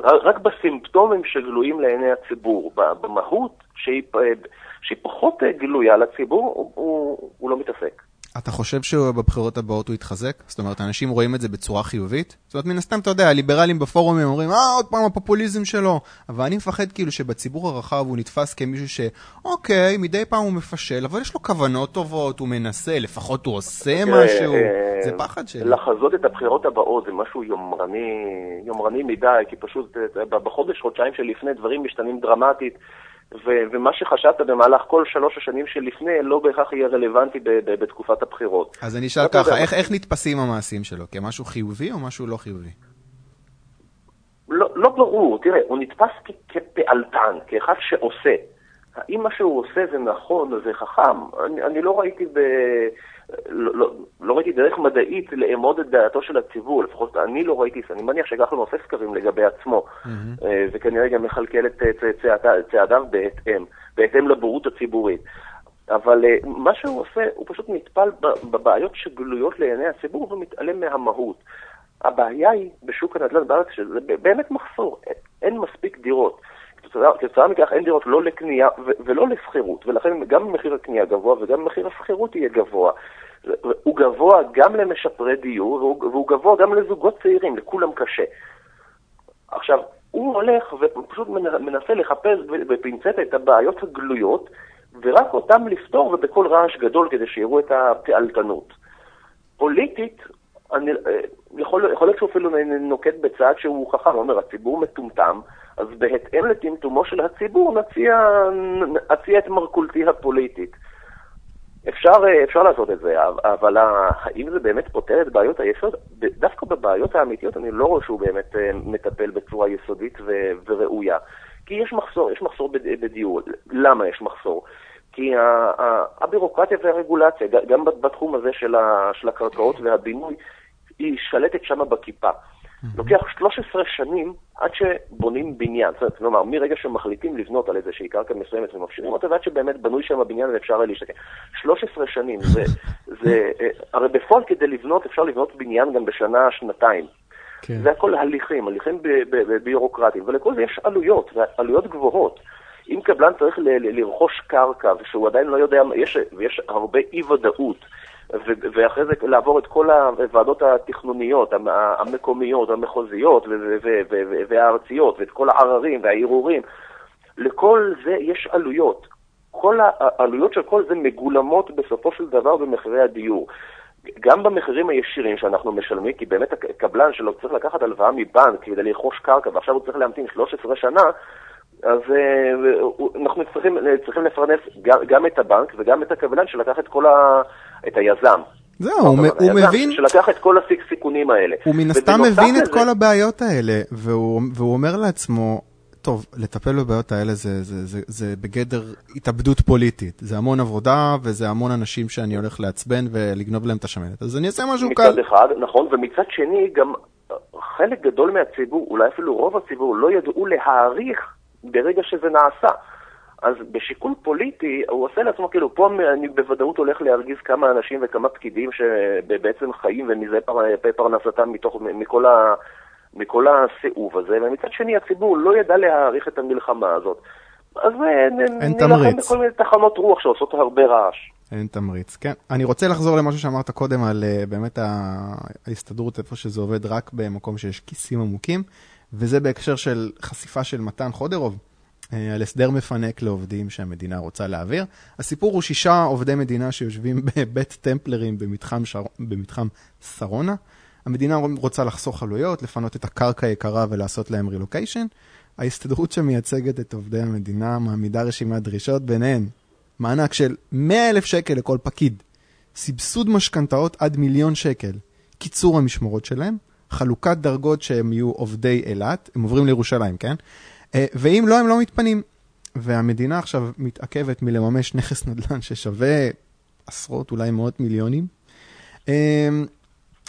רק בסימפטומים שגלויים לעיני הציבור. במהות, שהיא פחות גלויה לציבור, הוא לא מתעסק. אתה חושב שבבחירות הבאות הוא יתחזק? זאת אומרת, אנשים רואים את זה בצורה חיובית? זאת אומרת, מן הסתם, אתה יודע, הליברלים בפורומים אומרים, אה, עוד פעם הפופוליזם שלו. אבל אני מפחד כאילו שבציבור הרחב הוא נתפס כמישהו שאוקיי, מדי פעם הוא מפשל, אבל יש לו כוונות טובות, הוא מנסה, לפחות הוא עושה אה, משהו. אה, זה פחד שלי. לחזות את הבחירות הבאות זה משהו יומרני, יומרני מדי, כי פשוט בחודש, חודשיים שלפני דברים משתנים דרמטית. ו- ומה שחשבת במהלך כל שלוש השנים שלפני לא בהכרח יהיה רלוונטי ב- ב- בתקופת הבחירות. אז אני אשאל ככה, איך, איך נתפסים המעשים שלו? כמשהו חיובי או משהו לא חיובי? לא, לא ברור, תראה, הוא נתפס כ- כפעלתן, כאחד שעושה. האם מה שהוא עושה זה נכון, זה חכם? אני, אני לא ראיתי ב... לא, לא, לא ראיתי דרך מדעית לאמוד את דעתו של הציבור, לפחות אני לא ראיתי, אני מניח שכחלון עושה סקרים לגבי עצמו, mm-hmm. וכנראה גם מכלכל את צעדיו בהתאם, בהתאם לבורות הציבורית. אבל אה, מה שהוא עושה, הוא פשוט נטפל בבעיות שגלויות לעיני הציבור ומתעלם מהמהות. הבעיה היא בשוק הנדל"ן בארץ, שזה באמת מחסור, אין מספיק דירות. כתוצאה מכך אין דירות לא לקנייה ולא לשכירות, ולכן גם מחיר הקנייה גבוה וגם מחיר השכירות יהיה גבוה. הוא גבוה גם למשפרי דיור והוא גבוה גם לזוגות צעירים, לכולם קשה. עכשיו, הוא הולך ופשוט מנסה לחפש בפינצטה את הבעיות הגלויות ורק אותם לפתור ובקול רעש גדול כדי שיראו את הפעלתנות. פוליטית, אני, אה, יכול, יכול להיות שהוא אפילו נוקט בצעד שהוא חכם, אומר, הציבור מטומטם, אז בהתאם לטמטומו של הציבור נציע, נציע את מרכולתי הפוליטית. אפשר, אפשר לעשות את זה, אבל האם זה באמת פותר את בעיות היסוד? דווקא בבעיות האמיתיות אני לא רואה שהוא באמת אה, מטפל בצורה יסודית וראויה. כי יש מחסור, יש מחסור בדיור. למה יש מחסור? כי הבירוקרטיה והרגולציה, גם בתחום הזה של הקרקעות והבינוי, היא שלטת שם בכיפה. לוקח 13 שנים עד שבונים בניין. זאת אומרת, כלומר, מרגע שמחליטים לבנות על איזושהי קרקע מסוימת ומפשירים אותה, ועד שבאמת בנוי שם הבניין ואפשר להשתקע. 13 שנים, זה, זה, אה, הרי בפועל כדי לבנות, אפשר לבנות בניין גם בשנה, שנתיים. כן. זה הכל הליכים, הליכים ביורוקרטיים, ולכל זה יש עלויות, ועלויות גבוהות. אם קבלן צריך לרכוש קרקע, ושהוא עדיין לא יודע, יש, ויש הרבה אי-ודאות, ואחרי זה לעבור את כל הוועדות התכנוניות, המקומיות, המחוזיות והארציות, ואת כל העררים והערעורים. לכל זה יש עלויות. כל העלויות של כל זה מגולמות בסופו של דבר במחירי הדיור. גם במחירים הישירים שאנחנו משלמים, כי באמת הקבלן שלו צריך לקחת הלוואה מבנק כדי לרכוש קרקע, ועכשיו הוא צריך להמתין 13 שנה, אז uh, אנחנו צריכים, צריכים לפרנס גם, גם את הבנק וגם את הקבלן שלקח את כל ה... את היזם. זהו, הוא, הוא מבין... שלקח את כל הסיכונים האלה. הוא מן הסתם מבין את כל הבעיות האלה, והוא, והוא אומר לעצמו, טוב, לטפל בבעיות האלה זה, זה, זה, זה בגדר התאבדות פוליטית. זה המון עבודה וזה המון אנשים שאני הולך לעצבן ולגנוב להם את השמנת. אז אני אעשה משהו מצד קל. מצד אחד, נכון, ומצד שני גם חלק גדול מהציבור, אולי אפילו רוב הציבור, לא ידעו להעריך ברגע שזה נעשה. אז בשיקול פוליטי, הוא עושה לעצמו, כאילו, פה אני בוודאות הולך להרגיז כמה אנשים וכמה פקידים שבעצם חיים ומזה פר, פרנסתם מתוך, מכל, ה, מכל הסיאוב הזה, ומצד שני הציבור לא ידע להעריך את המלחמה הזאת. אז נלחם בכל מיני תחנות רוח שעושות הרבה רעש. אין תמריץ, כן. אני רוצה לחזור למשהו שאמרת קודם על uh, באמת ההסתדרות, איפה שזה עובד רק במקום שיש כיסים עמוקים, וזה בהקשר של חשיפה של מתן חודרוב. אה, על הסדר מפנק לעובדים שהמדינה רוצה להעביר. הסיפור הוא שישה עובדי מדינה שיושבים בבית טמפלרים במתחם, שר... במתחם שרונה. המדינה רוצה לחסוך עלויות, לפנות את הקרקע היקרה ולעשות להם רילוקיישן. ההסתדרות שמייצגת את עובדי המדינה מעמידה רשימת דרישות, ביניהן מענק של 100 אלף שקל לכל פקיד, סבסוד משכנתאות עד מיליון שקל, קיצור המשמורות שלהם, חלוקת דרגות שהם יהיו עובדי אילת, הם עוברים לירושלים, כן? אה, ואם לא, הם לא מתפנים. והמדינה עכשיו מתעכבת מלממש נכס נדל"ן ששווה עשרות, אולי מאות מיליונים. אה,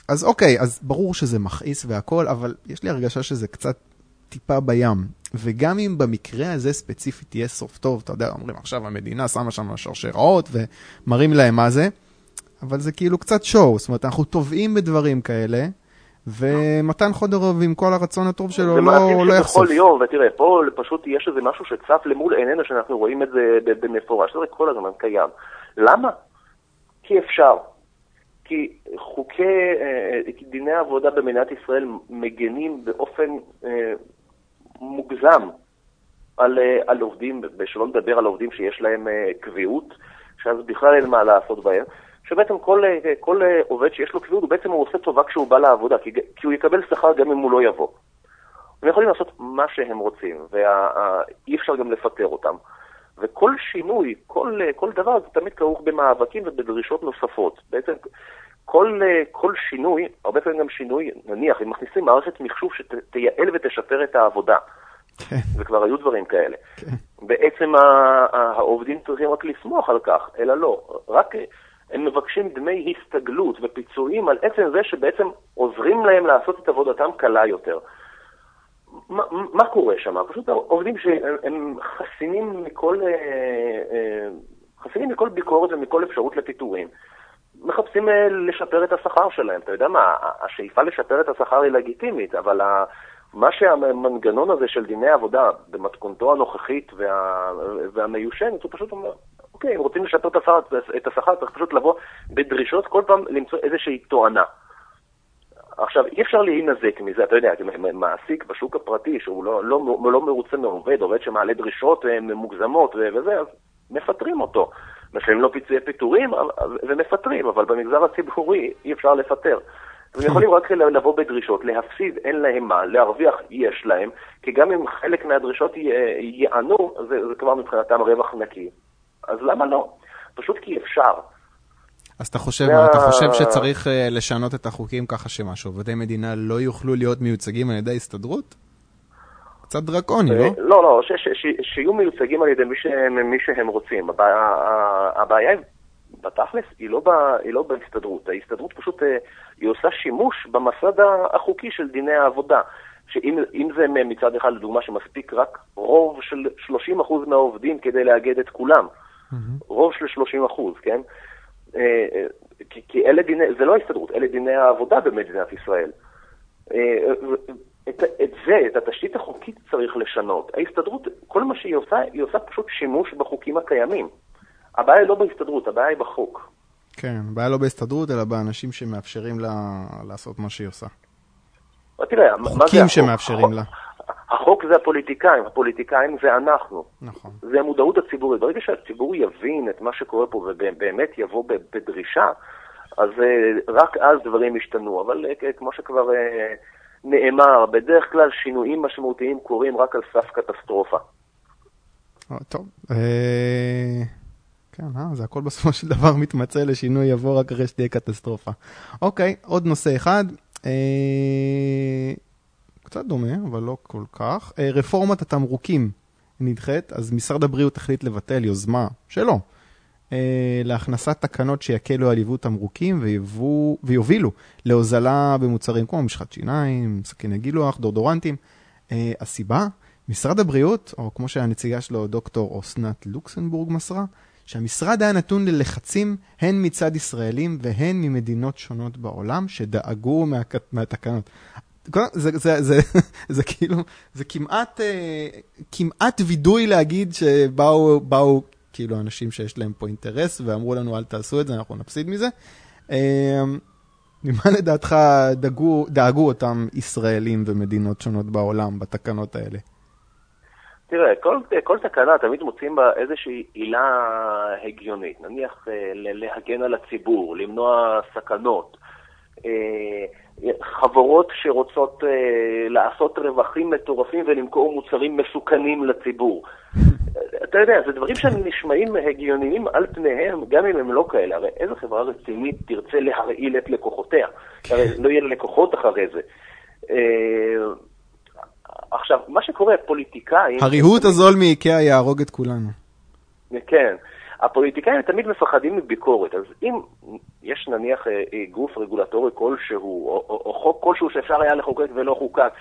אז אוקיי, אז ברור שזה מכעיס והכל, אבל יש לי הרגשה שזה קצת טיפה בים. וגם אם במקרה הזה ספציפית יהיה סוף טוב, אתה יודע, אומרים עכשיו המדינה שמה שם שרשראות ומראים להם מה זה, אבל זה כאילו קצת שואו, זאת אומרת, אנחנו טובעים בדברים כאלה. ומתן חודרוב עם כל הרצון הטוב שלו לא, לא יחשוף. בכל יום, ותראה, פה פשוט יש איזה משהו שצף למול עינינו שאנחנו רואים את זה במפורש, זה כל הזמן קיים. למה? כי אפשר. כי חוקי, אה, דיני העבודה במדינת ישראל מגנים באופן אה, מוגזם על, אה, על עובדים, שלא נדבר על עובדים שיש להם קביעות, שאז בכלל אין מה לעשות בהם. שבעצם כל, כל עובד שיש לו קביעות, הוא בעצם הוא עושה טובה כשהוא בא לעבודה, כי, כי הוא יקבל שכר גם אם הוא לא יבוא. הם יכולים לעשות מה שהם רוצים, ואי אפשר גם לפטר אותם. וכל שינוי, כל, כל דבר, זה תמיד כרוך במאבקים ובדרישות נוספות. בעצם כל, כל שינוי, הרבה פעמים גם שינוי, נניח, אם מכניסים מערכת מחשוב שתייעל ותשפר את העבודה, כן. וכבר היו דברים כאלה. כן. בעצם העובדים צריכים רק לסמוך על כך, אלא לא. רק הם מבקשים דמי הסתגלות ופיצויים על עצם זה שבעצם עוזרים להם לעשות את עבודתם קלה יותר. מה, מה קורה שם? פשוט עובדים שהם חסינים מכל, אה, אה, חסינים מכל ביקורת ומכל אפשרות לפיטורים. מחפשים אה, לשפר את השכר שלהם. אתה יודע מה, השאיפה לשפר את השכר היא לגיטימית, אבל מה שהמנגנון הזה של דיני עבודה במתכונתו הנוכחית וה, והמיושנת, הוא פשוט אומר, אוקיי, אם רוצים לשפר את השכר, צריך פשוט לבוא בדרישות, כל פעם למצוא איזושהי תואנה. עכשיו, אי אפשר להינזק מזה, אתה יודע, מעסיק בשוק הפרטי שהוא לא, לא, לא מרוצה מעובד, עובד שמעלה דרישות אה, מוגזמות וזה, אז מפטרים אותו. משלמים לו פיצויי פיטורים ומפטרים, אבל במגזר הציבורי אי אפשר לפטר. הם יכולים רק לבוא בדרישות, להפסיד אין להם מה, להרוויח יש להם, כי גם אם חלק מהדרישות ייענו, זה, זה כבר מבחינתם רווח נקי. אז למה לא? פשוט כי אפשר. אז אתה חושב, מה, אתה חושב שצריך uh, לשנות את החוקים ככה שמה, שעובדי מדינה לא יוכלו להיות מיוצגים על ידי ההסתדרות? קצת דרקוני, לא? לא, לא, ש, ש, ש, שיהיו מיוצגים על ידי מי שהם, מי שהם רוצים. הבעיה, הבעיה בתכלס, היא לא, ב, היא לא בהסתדרות. ההסתדרות פשוט, אה, היא עושה שימוש במסד החוקי של דיני העבודה. שאם זה מצד אחד, לדוגמה, שמספיק רק רוב של 30% מהעובדים כדי לאגד את כולם. רוב של 30 אחוז, כן? אה, אה, כי, כי אלה דיני, זה לא הסתדרות, אלה דיני העבודה במדינת ישראל. אה, את, את זה, את התשתית החוקית צריך לשנות. ההסתדרות, כל מה שהיא עושה, היא עושה פשוט שימוש בחוקים הקיימים. הבעיה היא לא בהסתדרות, הבעיה היא בחוק. כן, הבעיה לא בהסתדרות, אלא באנשים שמאפשרים לה לעשות מה שהיא עושה. תראה, מה זה החוק? חוקים שמאפשרים לה. החוק זה הפוליטיקאים, הפוליטיקאים זה אנחנו. נכון. זה המודעות הציבורית. ברגע שהציבור יבין את מה שקורה פה ובאמת יבוא בדרישה, אז אה, רק אז דברים ישתנו. אבל אה, כמו שכבר אה, נאמר, בדרך כלל שינויים משמעותיים קורים רק על סף קטסטרופה. טוב, כן, אה, זה הכל בסופו של דבר מתמצא לשינוי יבוא רק אחרי שתהיה קטסטרופה. אוקיי, עוד נושא אחד. קצת דומה, אבל לא כל כך. אה, רפורמת התמרוקים נדחית, אז משרד הבריאות החליט לבטל יוזמה שלו אה, להכנסת תקנות שיקלו על יבוא תמרוקים ויבוא, ויובילו להוזלה במוצרים כמו משחת שיניים, סכיני גילוח, דורדורנטים. אה, הסיבה, משרד הבריאות, או כמו שהנציגה שלו, דוקטור אסנת לוקסנבורג מסרה, שהמשרד היה נתון ללחצים הן מצד ישראלים והן ממדינות שונות בעולם שדאגו מה, מהתקנות. זה, זה, זה, זה כאילו, זה כמעט, אה, כמעט וידוי להגיד שבאו, באו כאילו אנשים שיש להם פה אינטרס ואמרו לנו אל תעשו את זה, אנחנו נפסיד מזה. אה, ממה לדעתך דאגו, דאגו אותם ישראלים ומדינות שונות בעולם בתקנות האלה? תראה, כל, כל תקנה תמיד מוצאים בה איזושהי עילה הגיונית. נניח אה, להגן על הציבור, למנוע סכנות. אה, חברות שרוצות אה, לעשות רווחים מטורפים ולמכור מוצרים מסוכנים לציבור. אתה יודע, זה דברים שנשמעים הגיוניים על פניהם, גם אם הם לא כאלה. הרי איזה חברה רצינית תרצה להרעיל את לקוחותיה? הרי לא יהיה לקוחות אחרי זה. עכשיו, מה שקורה, פוליטיקאים... הריהוט הזול מאיקאה יהרוג את כולנו. כן. הפוליטיקאים תמיד מפחדים מביקורת, אז אם יש נניח אה, אה, גוף רגולטורי כלשהו, או, או, או חוק כלשהו שאפשר היה לחוקק ולא חוקק,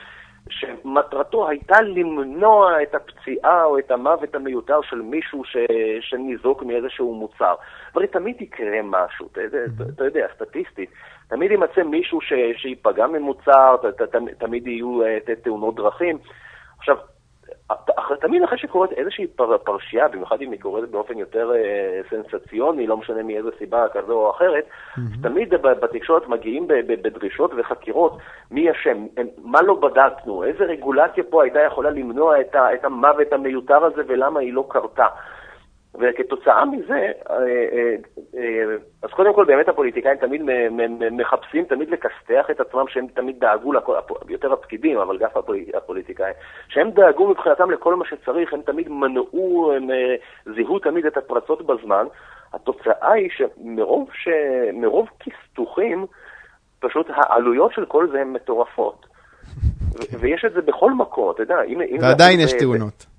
שמטרתו הייתה למנוע את הפציעה או את המוות המיותר של מישהו ש, שניזוק מאיזשהו מוצר. הרי תמיד יקרה משהו, אתה יודע, mm-hmm. אתה יודע סטטיסטית, תמיד יימצא מישהו ש, שיפגע ממוצר, ת, ת, ת, תמיד יהיו אה, תאונות דרכים. עכשיו, תמיד אחרי שקורית איזושהי פר, פרשייה, במיוחד אם היא קורית באופן יותר אה, סנסציוני, לא משנה מאיזה סיבה כזו או אחרת, mm-hmm. תמיד בתקשורת מגיעים ב, ב, בדרישות וחקירות מי אשם, מה לא בדקנו, איזה רגולציה פה הייתה יכולה למנוע את, ה, את המוות המיותר הזה ולמה היא לא קרתה. וכתוצאה מזה, אה, אה, אה, אז קודם כל באמת הפוליטיקאים תמיד מחפשים תמיד לכסתח את עצמם שהם תמיד דאגו, יותר הפקידים, אבל גם הפוליטיקאים, שהם דאגו מבחינתם לכל מה שצריך, הם תמיד מנעו, הם זיהו תמיד את הפרצות בזמן. התוצאה היא שמרוב ש... מרוב כסתוחים, פשוט העלויות של כל זה הן מטורפות. ויש את זה בכל מקום, אתה יודע, אם... ועדיין יש תאונות.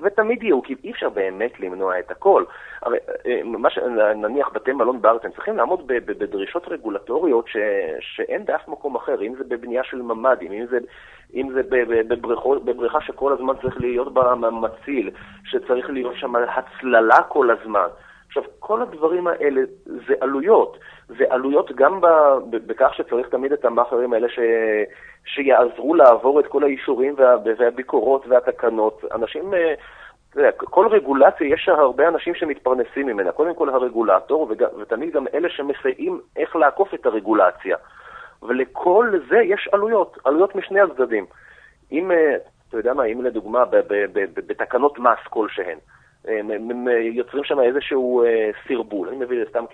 ותמיד יהיו, כי אי אפשר באמת למנוע את הכל. הרי אה, מה ש... נניח בתי מלון בארץ, הם צריכים לעמוד בדרישות רגולטוריות ש... שאין באף מקום אחר, אם זה בבנייה של ממ"דים, אם זה, אם זה בבריכות, בבריכה שכל הזמן צריך להיות בה מציל, שצריך להיות שם הצללה כל הזמן. עכשיו, כל הדברים האלה זה עלויות. זה עלויות גם בכך שצריך תמיד את המאכערים האלה ש... שיעזרו לעבור את כל האישורים וה... והביקורות והתקנות. אנשים, אה, כל רגולציה, יש הרבה אנשים שמתפרנסים ממנה. קודם כל הרגולטור, וג... ותמיד גם אלה שמסייעים איך לעקוף את הרגולציה. ולכל זה יש עלויות, עלויות משני הצדדים. אם, אה, אתה יודע מה, אם לדוגמה בתקנות מס כלשהן, הם יוצרים שם איזשהו אה, סרבול, אני מביא את זה סתם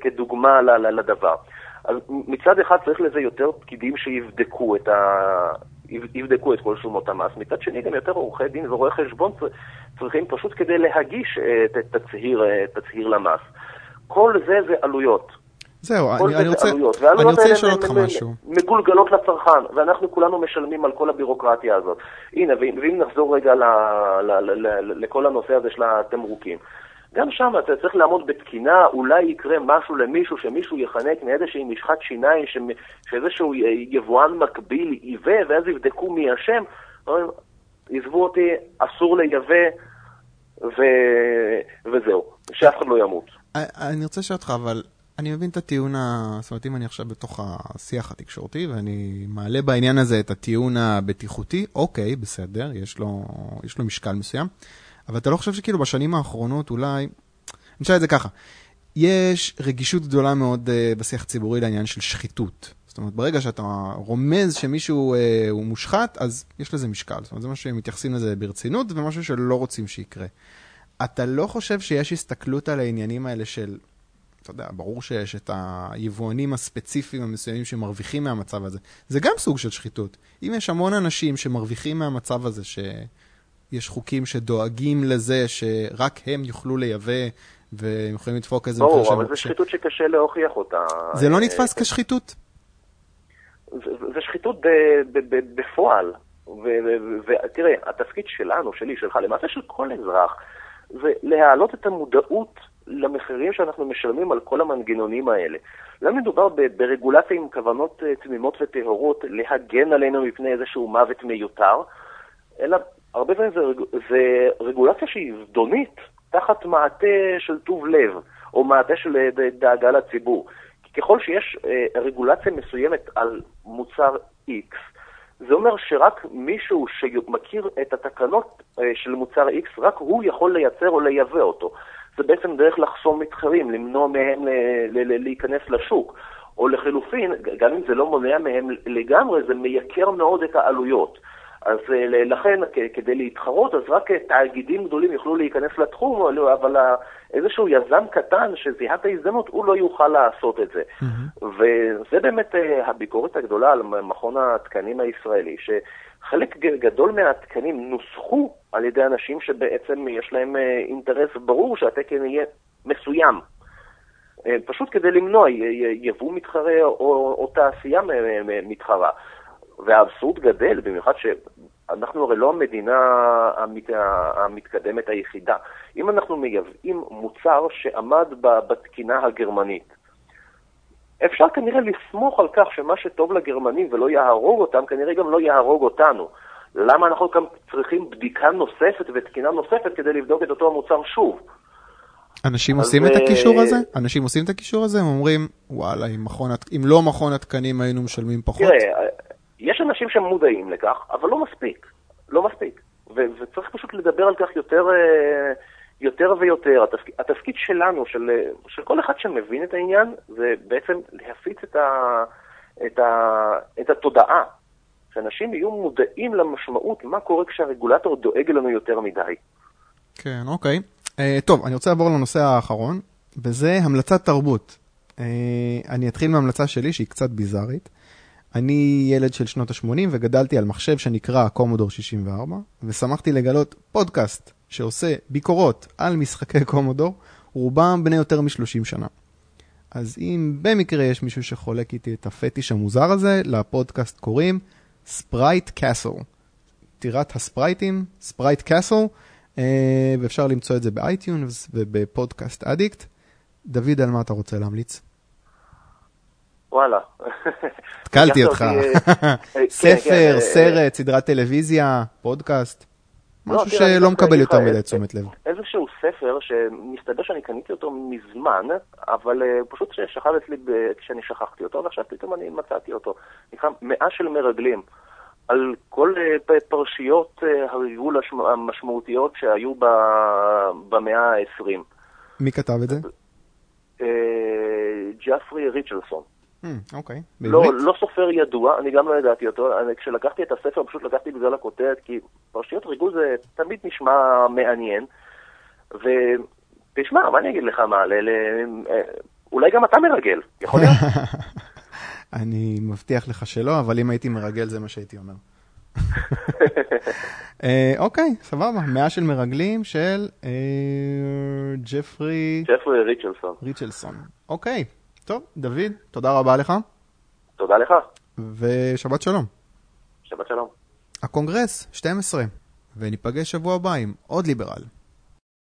כדוגמה לדבר. אז מצד אחד צריך לזה יותר פקידים שיבדקו את, ה... יבדקו את כל שומות המס, מצד שני גם יותר עורכי דין ורואי חשבון צריכים פשוט כדי להגיש אה, אה, תצהיר למס. כל זה זה עלויות. זהו, אני, אני רוצה, אני רוצה לשאול אותך משהו. מגולגלות לצרכן, ואנחנו כולנו משלמים על כל הבירוקרטיה הזאת. הנה, ואם נחזור רגע ל, ל, ל, ל, לכל הנושא הזה של התמרוקים. גם שם אתה צריך לעמוד בתקינה, אולי יקרה משהו למישהו, שמישהו יחנק מאיזושהי משחת שיניים, שאיזשהו יבואן מקביל ייבא, ואז יבדקו מי אשם. עזבו אותי, אסור לייבא, ו... וזהו, שאף אחד לא ימות. אני רוצה לשאול אותך, אבל אני מבין את הטיעון. זאת אומרת, אם אני עכשיו בתוך השיח התקשורתי ואני מעלה בעניין הזה את הטיעון הבטיחותי, אוקיי, בסדר, יש לו, יש לו משקל מסוים, אבל אתה לא חושב שכאילו בשנים האחרונות אולי, אני אשאל את זה ככה, יש רגישות גדולה מאוד uh, בשיח הציבורי לעניין של שחיתות. זאת אומרת, ברגע שאתה רומז שמישהו uh, הוא מושחת, אז יש לזה משקל. זאת אומרת, זה משהו שמתייחסים לזה ברצינות ומשהו שלא רוצים שיקרה. אתה לא חושב שיש הסתכלות על העניינים האלה של אתה יודע, ברור שיש את היבואנים הספציפיים המסוימים שמרוויחים מהמצב הזה. זה גם סוג של שחיתות. אם יש המון אנשים שמרוויחים מהמצב הזה, שיש חוקים שדואגים לזה שרק הם יוכלו לייבא והם יכולים לדפוק איזה. ברור, אבל זו שחיתות שקשה להוכיח אותה. זה לא נתפס כשחיתות? זה שחיתות בפועל. ותראה, התפקיד שלנו, שלי, שלך, למעשה של כל אזרח, זה להעלות את המודעות למחירים שאנחנו משלמים על כל המנגנונים האלה. לא מדובר ברגולציה עם כוונות אה, תמימות וטהורות להגן עלינו מפני איזשהו מוות מיותר, אלא הרבה פעמים זה, זה רגולציה שהיא זדונית תחת מעטה של טוב לב, או מעטה של אה, דאגה לציבור. כי ככל שיש אה, רגולציה מסוימת על מוצר X, זה אומר שרק מישהו שמכיר את התקנות של מוצר X, רק הוא יכול לייצר או לייבא אותו. זה בעצם דרך לחסום מתחרים, למנוע מהם להיכנס לשוק. או לחלופין, גם אם זה לא מונע מהם לגמרי, זה מייקר מאוד את העלויות. אז אה, לכן, כדי להתחרות, אז רק אה, תאגידים גדולים יוכלו להיכנס לתחום, אבל איזשהו יזם קטן שזיהה את ההזדמנות, הוא לא יוכל לעשות את זה. Mm-hmm. וזה באמת אה, הביקורת הגדולה על מכון התקנים הישראלי, שחלק גדול מהתקנים נוסחו על ידי אנשים שבעצם יש להם אינטרס ברור שהתקן יהיה מסוים. פשוט כדי למנוע יבוא מתחרה או, או תעשייה מתחרה. והאבסורד גדל, במיוחד שאנחנו הרי לא המדינה המת... המתקדמת היחידה. אם אנחנו מייבאים מוצר שעמד בתקינה הגרמנית, אפשר כנראה לסמוך על כך שמה שטוב לגרמנים ולא יהרוג אותם, כנראה גם לא יהרוג אותנו. למה אנחנו גם צריכים בדיקה נוספת ותקינה נוספת כדי לבדוק את אותו המוצר שוב? אנשים עושים את הקישור הזה? אנשים עושים את הקישור הזה? הם אומרים, וואלה, אם, מכון, אם לא מכון התקנים היינו משלמים פחות? תראה, יש אנשים שמודעים לכך, אבל לא מספיק. לא מספיק. ו- וצריך פשוט לדבר על כך יותר, אה, יותר ויותר. התפק- התפקיד שלנו, של, של כל אחד שמבין את העניין, זה בעצם להפיץ את, ה- את, ה- את התודעה. שאנשים יהיו מודעים למשמעות, מה קורה כשהרגולטור דואג לנו יותר מדי. כן, אוקיי. Uh, טוב, אני רוצה לעבור לנושא האחרון, וזה המלצת תרבות. Uh, אני אתחיל מהמלצה שלי, שהיא קצת ביזארית. אני ילד של שנות ה-80 וגדלתי על מחשב שנקרא קומודור 64, ושמחתי לגלות פודקאסט שעושה ביקורות על משחקי קומודור, רובם בני יותר מ-30 שנה. אז אם במקרה יש מישהו שחולק איתי את הפטיש המוזר הזה, לפודקאסט קוראים Sprite Castle. טירת הספרייטים, Sprite Castle, ואפשר למצוא את זה ב iTunes וב Podcast Addict. דוד, על מה אתה רוצה להמליץ? וואלה. התקלתי אותך. אה, כן, ספר, כן, אה, סרט, סדרת טלוויזיה, פודקאסט. לא, משהו שלא מקבל יותר מדי תשומת לב. איזשהו ספר שמסתבר שאני קניתי אותו מזמן, אבל אה, פשוט שכב אצלי כשאני שכחתי אותו, ועכשיו פתאום אני מצאתי אותו. נקרא מאה של מרגלים. על כל פרשיות הריגול המשמעותיות שהיו במאה ה-20. מי כתב את זה? ג'פרי ריצ'לסון. אוקיי, לא, לא סופר ידוע, אני גם לא ידעתי אותו. אני, כשלקחתי את הספר, פשוט לקחתי בגלל הכותרת, כי פרשיות ריגול זה תמיד נשמע מעניין. ותשמע, מה אני אגיד לך, מה, ל, ל, אה, אולי גם אתה מרגל, יכול להיות? אני מבטיח לך שלא, אבל אם הייתי מרגל זה מה שהייתי אומר. אה, אוקיי, סבבה, מאה של מרגלים של אה, ג'פרי... ג'פרי ריצ'לסון. ריצ'לסון, אוקיי. טוב, דוד, תודה רבה לך. תודה לך. ושבת שלום. שבת שלום. הקונגרס, 12, וניפגש שבוע הבא עם עוד ליברל.